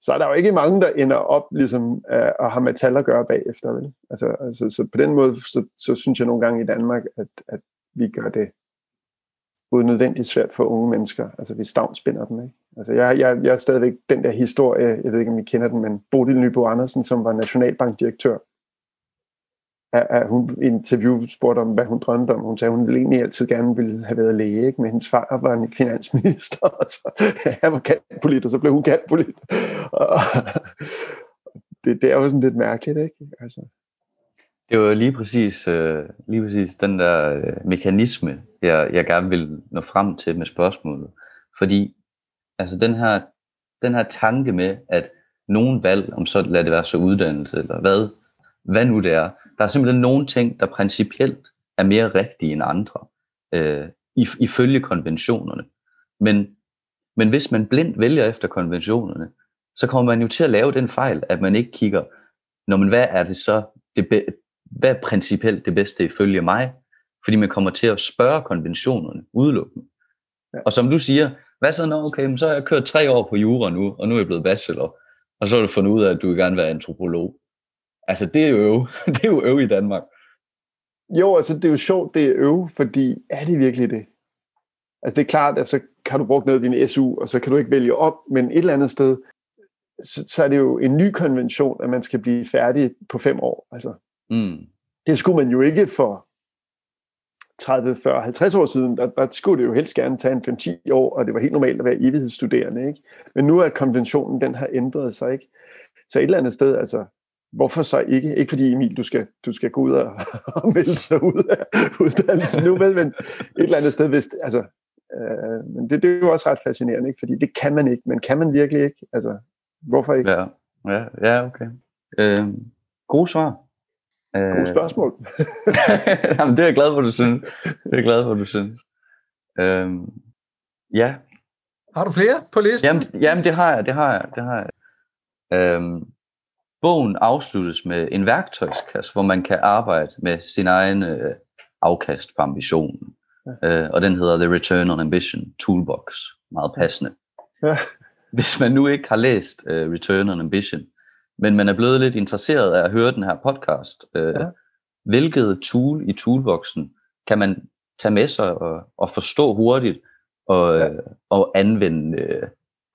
så er der jo ikke mange, der ender op ligesom, øh, og har med tal at gøre bagefter. Vel? Altså, altså, så på den måde, så, så synes jeg nogle gange i Danmark, at, at vi gør det unødvendigt svært for unge mennesker. Altså vi stavnspinder dem. Ikke? Altså, jeg, jeg, jeg er stadigvæk den der historie, jeg ved ikke om I kender den, men Bodil Nybo Andersen, som var nationalbankdirektør, at, at hun i interview spurgte om, hvad hun drømte om. Hun sagde, at hun ville egentlig altid gerne ville have været læge, ikke? men hendes far var en finansminister, og så han var katpolit, og så blev hun katpolit. det, det er jo sådan lidt mærkeligt, ikke? Altså. Det var lige præcis, øh, lige præcis den der øh, mekanisme, jeg, jeg gerne vil nå frem til med spørgsmålet. Fordi altså den her, den her tanke med, at nogen valg, om så lad det være så uddannelse, eller hvad, hvad nu det er, der er simpelthen nogle ting, der principielt er mere rigtige end andre, øh, ifølge konventionerne. Men, men hvis man blindt vælger efter konventionerne, så kommer man jo til at lave den fejl, at man ikke kigger, når man, hvad er det så, det be, hvad er principielt det bedste ifølge mig? Fordi man kommer til at spørge konventionerne udelukkende. Ja. Og som du siger, hvad så nå, okay, men så har jeg kørt tre år på jura nu, og nu er jeg blevet bachelor, og så har du fundet ud af, at du vil gerne være antropolog. Altså, det er jo øv. det er jo øv i Danmark. Jo, altså, det er jo sjovt, det er øv, fordi er det virkelig det? Altså, det er klart, at så kan du bruge noget af din SU, og så kan du ikke vælge op, men et eller andet sted, så, så er det jo en ny konvention, at man skal blive færdig på fem år. Altså, mm. Det skulle man jo ikke for 30, 40, 50 år siden, der, der skulle det jo helst gerne tage en 5-10 år, og det var helt normalt at være evighedsstuderende. Ikke? Men nu er konventionen, den har ændret sig. ikke. Så et eller andet sted, altså, hvorfor så ikke? Ikke fordi Emil, du skal, du skal gå ud og, og melde dig ud af uddannelsen nu, men et eller andet sted, hvis, altså, øh, men det, det er jo også ret fascinerende, ikke? fordi det kan man ikke, men kan man virkelig ikke? Altså, hvorfor ikke? Ja, ja, ja okay. Øh, god svar. Øh, God spørgsmål. Jamen, det er jeg glad for, du synes. Det er jeg glad for, du synes. Øh, ja. Har du flere på listen? Jamen, jamen, det har jeg, det har jeg, det har jeg. Øh, Bogen afsluttes med en værktøjskasse, hvor man kan arbejde med sin egen øh, afkast på ambitionen. Ja. Øh, og den hedder The Return on Ambition Toolbox. Meget passende. Ja. Hvis man nu ikke har læst øh, Return on Ambition, men man er blevet lidt interesseret af at høre den her podcast, øh, ja. hvilket tool i toolboxen kan man tage med sig og, og forstå hurtigt og, ja. øh, og anvende øh,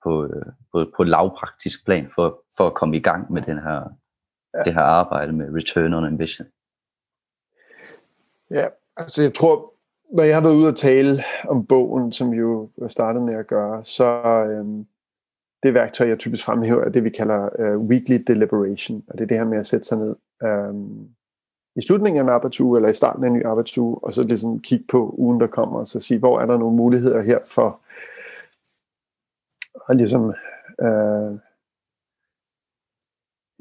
på, øh, på, på lavpraktisk plan for, for at komme i gang med den her, ja. det her arbejde med Return on Ambition? Ja, altså jeg tror, når jeg har været ude og tale om bogen, som jo startede med at gøre, så øhm, det værktøj, jeg typisk fremhæver, er det, vi kalder øh, weekly deliberation. Og det er det her med at sætte sig ned øhm, i slutningen af en arbejdsuge, eller i starten af en ny arbejdsuge, og så ligesom kigge på ugen, der kommer, og så sige, hvor er der nogle muligheder her for og ligesom øh,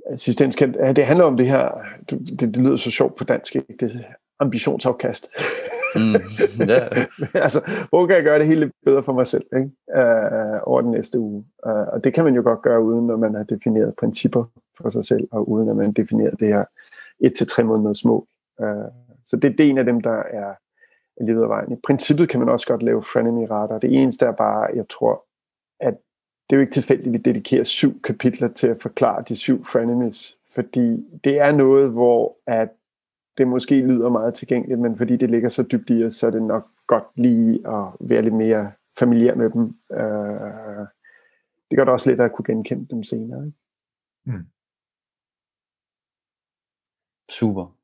assistens kan, det handler om det her, det, det lyder så sjovt på dansk, ikke? det ambitionsafkast. Mm, yeah. altså, hvor kan jeg gøre det hele bedre for mig selv ikke? Uh, over den næste uge? Uh, og det kan man jo godt gøre, uden at man har defineret principper for sig selv, og uden at man definerer det her et til tre måneder små. Uh, så det, det er en af dem, der er lige ved vejen. I princippet kan man også godt lave frenemy-rater. Det eneste er bare, jeg tror, at det er jo ikke tilfældigt, at vi dedikerer syv kapitler til at forklare de syv frenemies, fordi det er noget, hvor at det måske lyder meget tilgængeligt, men fordi det ligger så dybt i os, så er det nok godt lige at være lidt mere familiær med dem. Øh, det gør det også lidt at kunne genkende dem senere. Ikke? Mm. Super.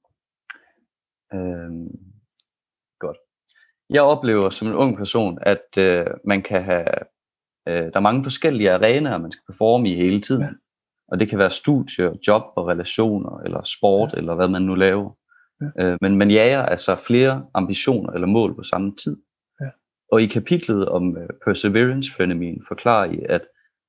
Øhm, godt. Jeg oplever som en ung person, at øh, man kan have Øh, der er mange forskellige arenaer, man skal performe i hele tiden. Ja. Og det kan være studier, job og relationer, eller sport, ja. eller hvad man nu laver. Ja. Øh, men man jager altså flere ambitioner eller mål på samme tid. Ja. Og i kapitlet om uh, perseverance-fænomen forklarer I, at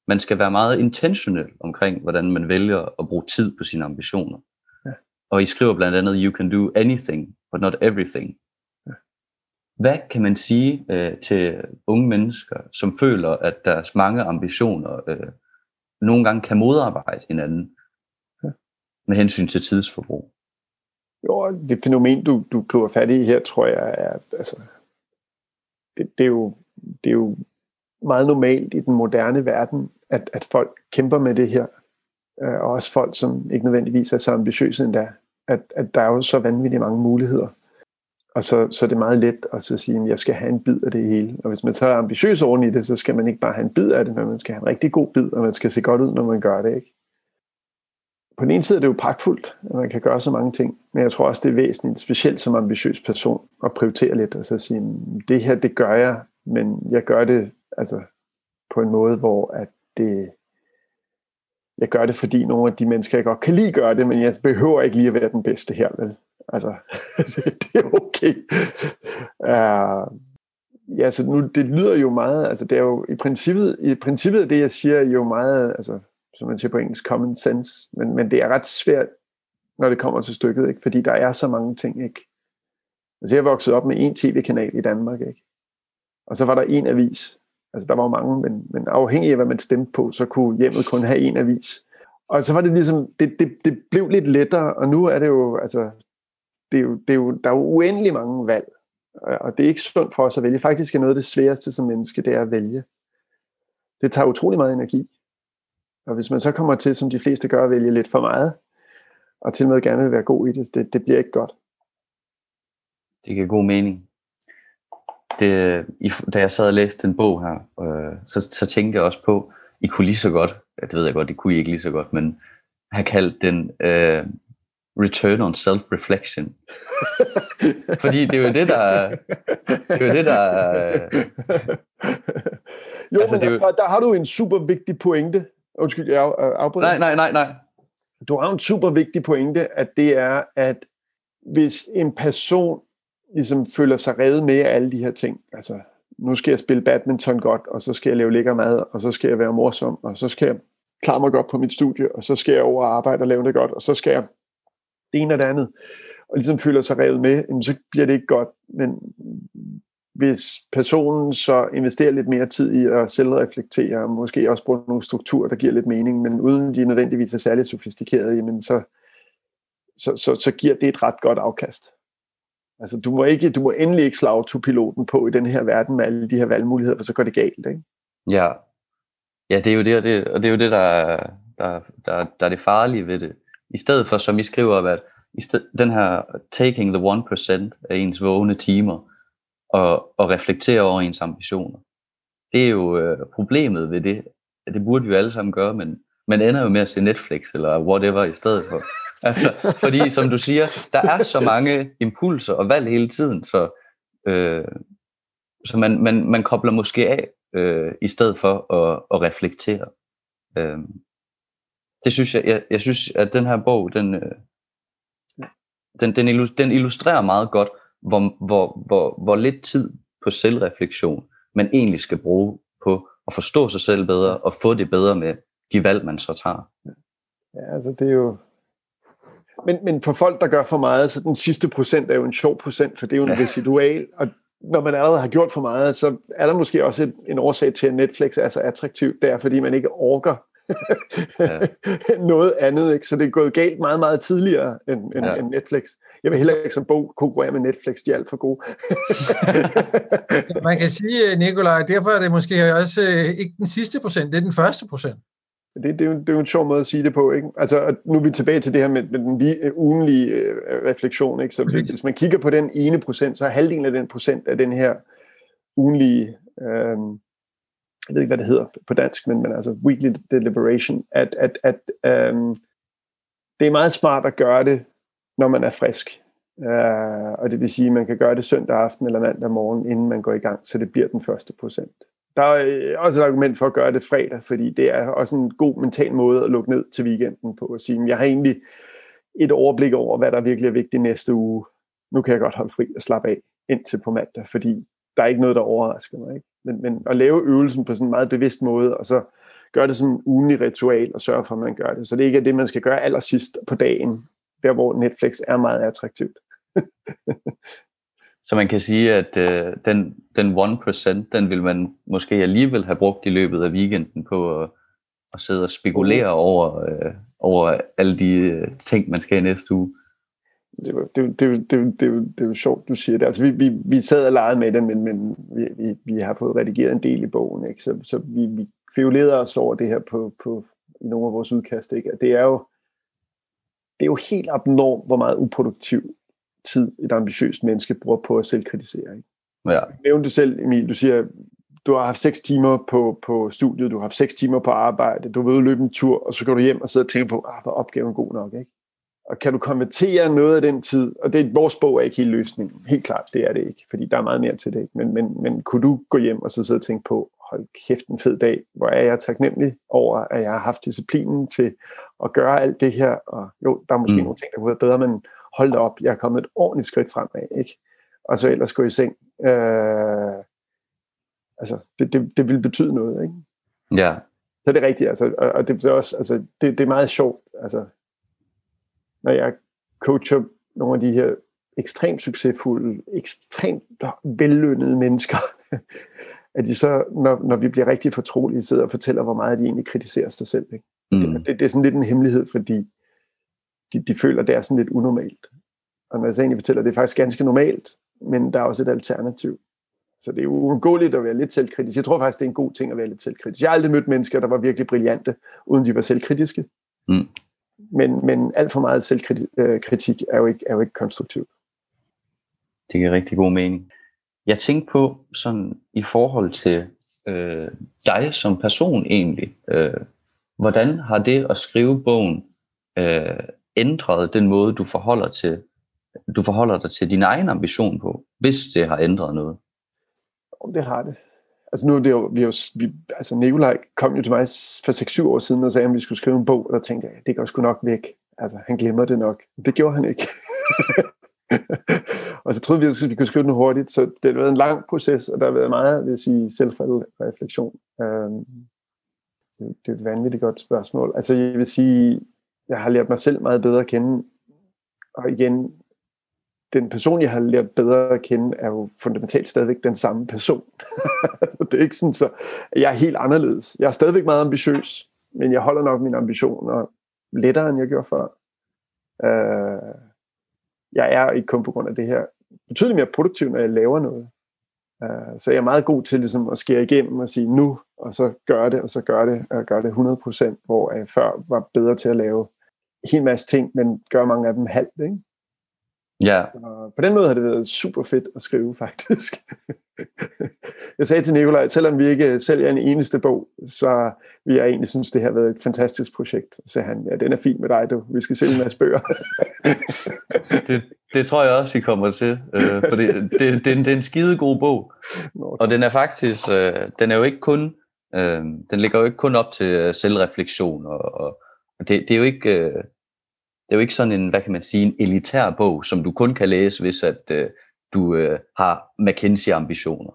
man skal være meget intentional omkring, hvordan man vælger at bruge tid på sine ambitioner. Ja. Og I skriver blandt andet, you can do anything, but not everything. Hvad kan man sige uh, til unge mennesker, som føler, at deres mange ambitioner uh, nogle gange kan modarbejde hinanden ja. med hensyn til tidsforbrug? Jo, det fænomen, du, du køber fat i her, tror jeg, er, altså, det, det, er jo, det er jo meget normalt i den moderne verden, at, at folk kæmper med det her. Øh, og også folk, som ikke nødvendigvis er så ambitiøse endda. At, at der er jo så vanvittigt mange muligheder. Og så, så er det meget let at så sige, at jeg skal have en bid af det hele. Og hvis man så er ambitiøs oven i det, så skal man ikke bare have en bid af det, men man skal have en rigtig god bid, og man skal se godt ud, når man gør det. Ikke? På den ene side er det jo pragtfuldt, at man kan gøre så mange ting, men jeg tror også, det er væsentligt, specielt som ambitiøs person, at prioritere lidt, og så sige, det her, det gør jeg, men jeg gør det altså, på en måde, hvor at det, jeg gør det, fordi nogle af de mennesker, jeg godt kan lide, gør det, men jeg behøver ikke lige at være den bedste her, vel? Altså, det er okay. Uh, ja, så nu, det lyder jo meget, altså det er jo i princippet, i princippet det, jeg siger, jo meget, altså, som man siger på engelsk, common sense, men, men det er ret svært, når det kommer til stykket, ikke? fordi der er så mange ting, ikke? Altså jeg voksede op med en tv-kanal i Danmark, ikke? Og så var der en avis. Altså der var jo mange, men, men afhængig af hvad man stemte på, så kunne hjemmet kun have en avis. Og så var det ligesom, det, det, det blev lidt lettere, og nu er det jo, altså, det er jo, det er jo, der er jo uendelig mange valg, og det er ikke sundt for os at vælge. Faktisk er noget af det sværeste som menneske, det er at vælge. Det tager utrolig meget energi. Og hvis man så kommer til, som de fleste gør, at vælge lidt for meget, og til med gerne vil være god i det, det, det bliver ikke godt. Det giver god mening. Det, i, da jeg sad og læste den bog her, øh, så, så tænkte jeg også på, I kunne lige så godt, ja, det ved jeg godt, det kunne I ikke lige så godt, men have kaldt den øh, return on self-reflection. Fordi det er jo det, der det er jo det, der jo, altså, men det er jo... der, der har du en super vigtig pointe. Undskyld, jeg afbryder. Nej, nej, nej, nej. Du har en super vigtig pointe, at det er, at hvis en person ligesom føler sig reddet med af alle de her ting, altså nu skal jeg spille badminton godt, og så skal jeg lave lækker mad, og så skal jeg være morsom, og så skal jeg klare mig godt på mit studie, og så skal jeg over og arbejde og lave det godt, og så skal jeg det ene og det andet, og ligesom føler sig revet med, så bliver det ikke godt. Men hvis personen så investerer lidt mere tid i at selvreflektere, og måske også bruge nogle strukturer, der giver lidt mening, men uden de nødvendigvis er særligt sofistikerede, jamen så, så, så, så giver det et ret godt afkast. Altså, du må, ikke, du må endelig ikke slå autopiloten på i den her verden med alle de her valgmuligheder, for så går det galt, ikke? Ja, ja det er jo det, og det, og det er jo det, der, der, der, der er det farlige ved det. I stedet for, som I skriver, at i sted, den her taking the 1% af ens vågne timer, og, og reflektere over ens ambitioner. Det er jo øh, problemet ved det. Det burde vi jo alle sammen gøre, men man ender jo med at se Netflix eller whatever i stedet for. Altså, fordi som du siger, der er så mange impulser og valg hele tiden, så, øh, så man, man, man kobler måske af øh, i stedet for at, at reflektere. Øh, det synes jeg, jeg, jeg synes, at den her bog, den, øh, den, den, den illustrerer meget godt, hvor, hvor, hvor, hvor lidt tid på selvreflektion man egentlig skal bruge på at forstå sig selv bedre og få det bedre med de valg, man så tager. Ja, altså det er jo... Men, men for folk, der gør for meget, så den sidste procent er jo en sjov procent, for det er jo en ja. residual, og når man allerede har gjort for meget, så er der måske også et, en årsag til, at Netflix er så attraktivt. Det er, fordi man ikke orker ja. noget andet. Ikke? Så det er gået galt meget, meget tidligere end, end, ja. end Netflix. Jeg vil heller ikke som bog konkurrere med Netflix, de er alt for gode. Man kan sige, Nikolaj, derfor er det måske også øh, ikke den sidste procent, det er den første procent. Det, det, er jo, det er jo en sjov måde at sige det på. Ikke? Altså, nu er vi tilbage til det her med, med den øh, ugenlige øh, refleksion. Ikke? Så hvis man kigger på den ene procent, så er halvdelen af den procent af den her ugenlige øh, jeg ved ikke, hvad det hedder på dansk, men, men altså weekly deliberation, at, at, at øhm, det er meget smart at gøre det, når man er frisk. Øh, og det vil sige, at man kan gøre det søndag aften eller mandag morgen, inden man går i gang, så det bliver den første procent. der er øh, også et argument for at gøre det fredag, fordi det er også en god mental måde at lukke ned til weekenden på at sige, jeg har egentlig et overblik over, hvad der virkelig er vigtigt næste uge. Nu kan jeg godt holde fri og slappe af indtil på mandag, fordi der er ikke noget, der overrasker mig. Ikke? Men, men at lave øvelsen på sådan en meget bevidst måde, og så gøre det som en ugenlig ritual, og sørge for, at man gør det. Så det ikke er det, man skal gøre allersidst på dagen, der hvor Netflix er meget attraktivt. Så man kan sige, at øh, den, den 1%, den vil man måske alligevel have brugt i løbet af weekenden på at, at sidde og spekulere over, øh, over alle de øh, ting, man skal i næste uge. Det er, det, det, det, det, det er jo sjovt, du siger det. Altså, vi, vi, vi sad og legede med det, men, men vi, vi, vi har fået redigeret en del i bogen, ikke? så, så vi, vi fiolerede os over det her på, på, i nogle af vores udkast. Ikke? Det er jo det er jo helt abnormt, hvor meget uproduktiv tid et ambitiøst menneske bruger på at selvkritisere. Ikke? Ja. Nævn du selv, Emil, du siger, du har haft seks timer på, på studiet, du har haft seks timer på arbejde, du vil løbe en tur, og så går du hjem og sidder og tænker på, ah, var opgaven god nok, ikke? Og kan du konvertere noget af den tid, og det, vores bog er ikke helt løsningen, helt klart, det er det ikke, fordi der er meget mere til det, ikke? Men, men, men kunne du gå hjem og så sidde og tænke på, hold kæft en fed dag, hvor er jeg taknemmelig over, at jeg har haft disciplinen til at gøre alt det her, og jo, der er måske mm. nogle ting, der kunne være bedre, men hold da op, jeg er kommet et ordentligt skridt fremad, ikke? Og så ellers gå i seng. Øh, altså, det, det, det vil betyde noget, ikke? Ja. Så det er rigtigt, altså, og, og det er også, altså, det, det er meget sjovt, altså, når jeg coacher nogle af de her ekstremt succesfulde, ekstremt vellønnede mennesker, at de så, når, når vi bliver rigtig fortrolige, sidder og fortæller, hvor meget de egentlig kritiserer sig selv. Ikke? Mm. Det, det, det er sådan lidt en hemmelighed, fordi de, de føler, det er sådan lidt unormalt. Og når jeg så egentlig fortæller, det er faktisk ganske normalt, men der er også et alternativ. Så det er uundgåeligt at være lidt selvkritisk. Jeg tror faktisk, det er en god ting at være lidt selvkritisk. Jeg har aldrig mødt mennesker, der var virkelig brillante, uden de var selvkritiske. Mm. Men, men alt for meget selvkritik er jo ikke, er jo ikke konstruktivt. Det giver rigtig god mening. Jeg tænkte på sådan i forhold til øh, dig som person egentlig. Øh, hvordan har det at skrive bogen øh, ændret den måde, du forholder, til, du forholder dig til din egen ambition på, hvis det har ændret noget? Det har det. Altså nu er det jo, vi er jo, vi, altså Nikolaj kom jo til mig for 6-7 år siden og sagde, at vi skulle skrive en bog, og der tænkte jeg, det går sgu nok væk. Altså, han glemmer det nok. Det gjorde han ikke. og så troede vi, at vi kunne skrive den hurtigt, så det har været en lang proces, og der har været meget, vil jeg sige, selvreflektion. Øhm, det er et vanvittigt godt spørgsmål. Altså, jeg vil sige, jeg har lært mig selv meget bedre at kende, og igen, den person, jeg har lært bedre at kende, er jo fundamentalt stadigvæk den samme person. det er ikke sådan, så jeg er helt anderledes. Jeg er stadigvæk meget ambitiøs, men jeg holder nok mine ambitioner lettere, end jeg gjorde før. Øh, jeg er ikke kun på grund af det her betydeligt mere produktiv, når jeg laver noget. Øh, så jeg er meget god til ligesom, at skære igennem og sige nu, og så gør det, og så gør det, og gør det 100%, hvor jeg før var bedre til at lave en hel masse ting, men gør mange af dem halvt. Ikke? Ja. Så på den måde har det været super fedt at skrive, faktisk. jeg sagde til Nikolaj, selvom vi ikke sælger en eneste bog, så vil jeg egentlig synes, det har været et fantastisk projekt. Så han, ja, den er fin med dig, du. Vi skal sælge en masse bøger. det, det tror jeg også, I kommer til. Øh, for det, det, det, det er en skide god bog. Nå, og den er faktisk, øh, den er jo ikke kun, øh, den ligger jo ikke kun op til selvreflektion, og, og det, det er jo ikke... Øh, det er jo ikke sådan en, hvad kan man sige, en elitær bog, som du kun kan læse, hvis at øh, du øh, har McKinsey-ambitioner.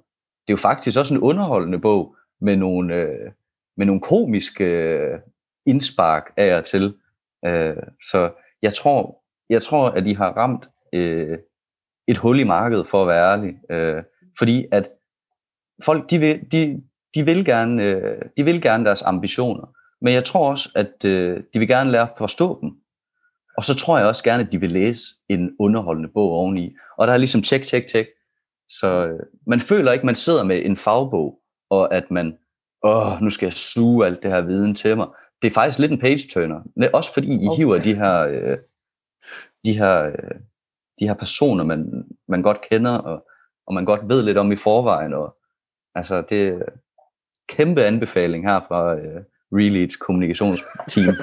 Det er jo faktisk også en underholdende bog med nogle, øh, med nogle komiske øh, indspark af og til. Øh, så jeg tror, jeg tror, at de har ramt øh, et hul i markedet, for at være ærlig. Øh, fordi at folk, de vil, de, de, vil gerne, øh, de vil gerne deres ambitioner, men jeg tror også, at øh, de vil gerne lære at forstå dem. Og så tror jeg også gerne, at de vil læse en underholdende bog oveni. Og der er ligesom tjek, tjek, tjek. Så øh, man føler ikke, man sidder med en fagbog, og at man, åh, nu skal jeg suge alt det her viden til mig. Det er faktisk lidt en page-turner. Også fordi I okay. hiver de her, øh, de her, øh, de her personer, man, man godt kender, og, og man godt ved lidt om i forvejen. Og, altså, det er kæmpe anbefaling her fra øh, Releads kommunikationsteam.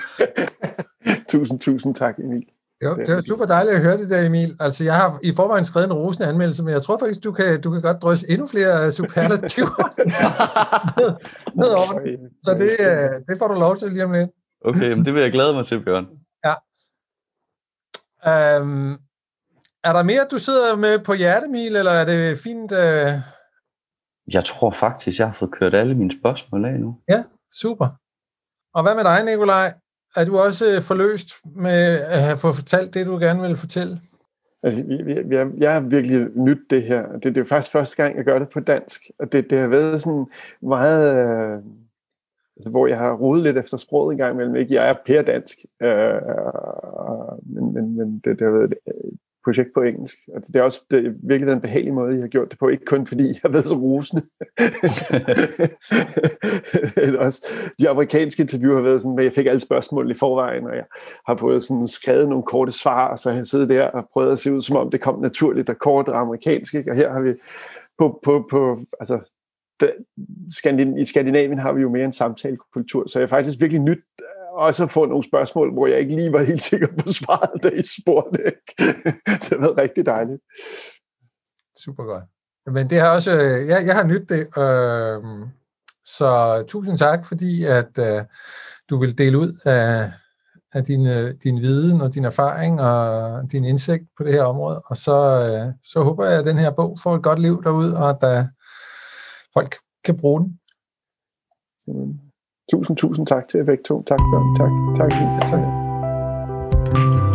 tusind, tusind tak, Emil. Det var, det var super dejligt at høre det der, Emil. Altså, jeg har i forvejen skrevet en rosende anmeldelse, men jeg tror faktisk, du kan, du kan godt drysse endnu flere superlativer ned, ned over. Så det, øh, det får du lov til lige om lidt. Okay, men det vil jeg glæde mig til, Bjørn. Ja. Um, er der mere, du sidder med på hjertemil, eller er det fint? Uh... Jeg tror faktisk, jeg har fået kørt alle mine spørgsmål af nu. Ja, super. Og hvad med dig, Nikolaj? Er du også øh, forløst med at have fået fortalt det, du gerne vil fortælle? Altså, jeg, jeg har virkelig nyt det her. Det, det er faktisk første gang, jeg gør det på dansk. Og det, det har været sådan meget... Øh, altså, hvor jeg har rodet lidt efter sproget en gang imellem. Ikke? Jeg er per dansk. Øh, men, men, men det, det har været øh, projekt på engelsk. Og det er også det er virkelig den behagelige måde, jeg har gjort det på. Ikke kun fordi jeg har været så rusende. også de amerikanske interviewer har været sådan, at jeg fik alle spørgsmål i forvejen, og jeg har fået sådan skrevet nogle korte svar, så jeg sidder der og prøvet at se ud, som om det kom naturligt og kort og amerikansk. Ikke? Og her har vi på, på, på altså, i Skandinavien har vi jo mere en samtalekultur, så jeg er faktisk virkelig nyt også at få nogle spørgsmål, hvor jeg ikke lige var helt sikker på svaret, da I spurgte. det har været rigtig dejligt. Super godt. Men det har også, øh, jeg, jeg har nyt det, øh, så tusind tak, fordi at øh, du vil dele ud af, af din, øh, din viden og din erfaring og din indsigt på det her område. Og så, øh, så håber jeg, at den her bog får et godt liv derude, og at øh, folk kan bruge den. Tusind, tusind tak til jer begge to. Tak, Bjørn. Tak. Tak. tak. tak.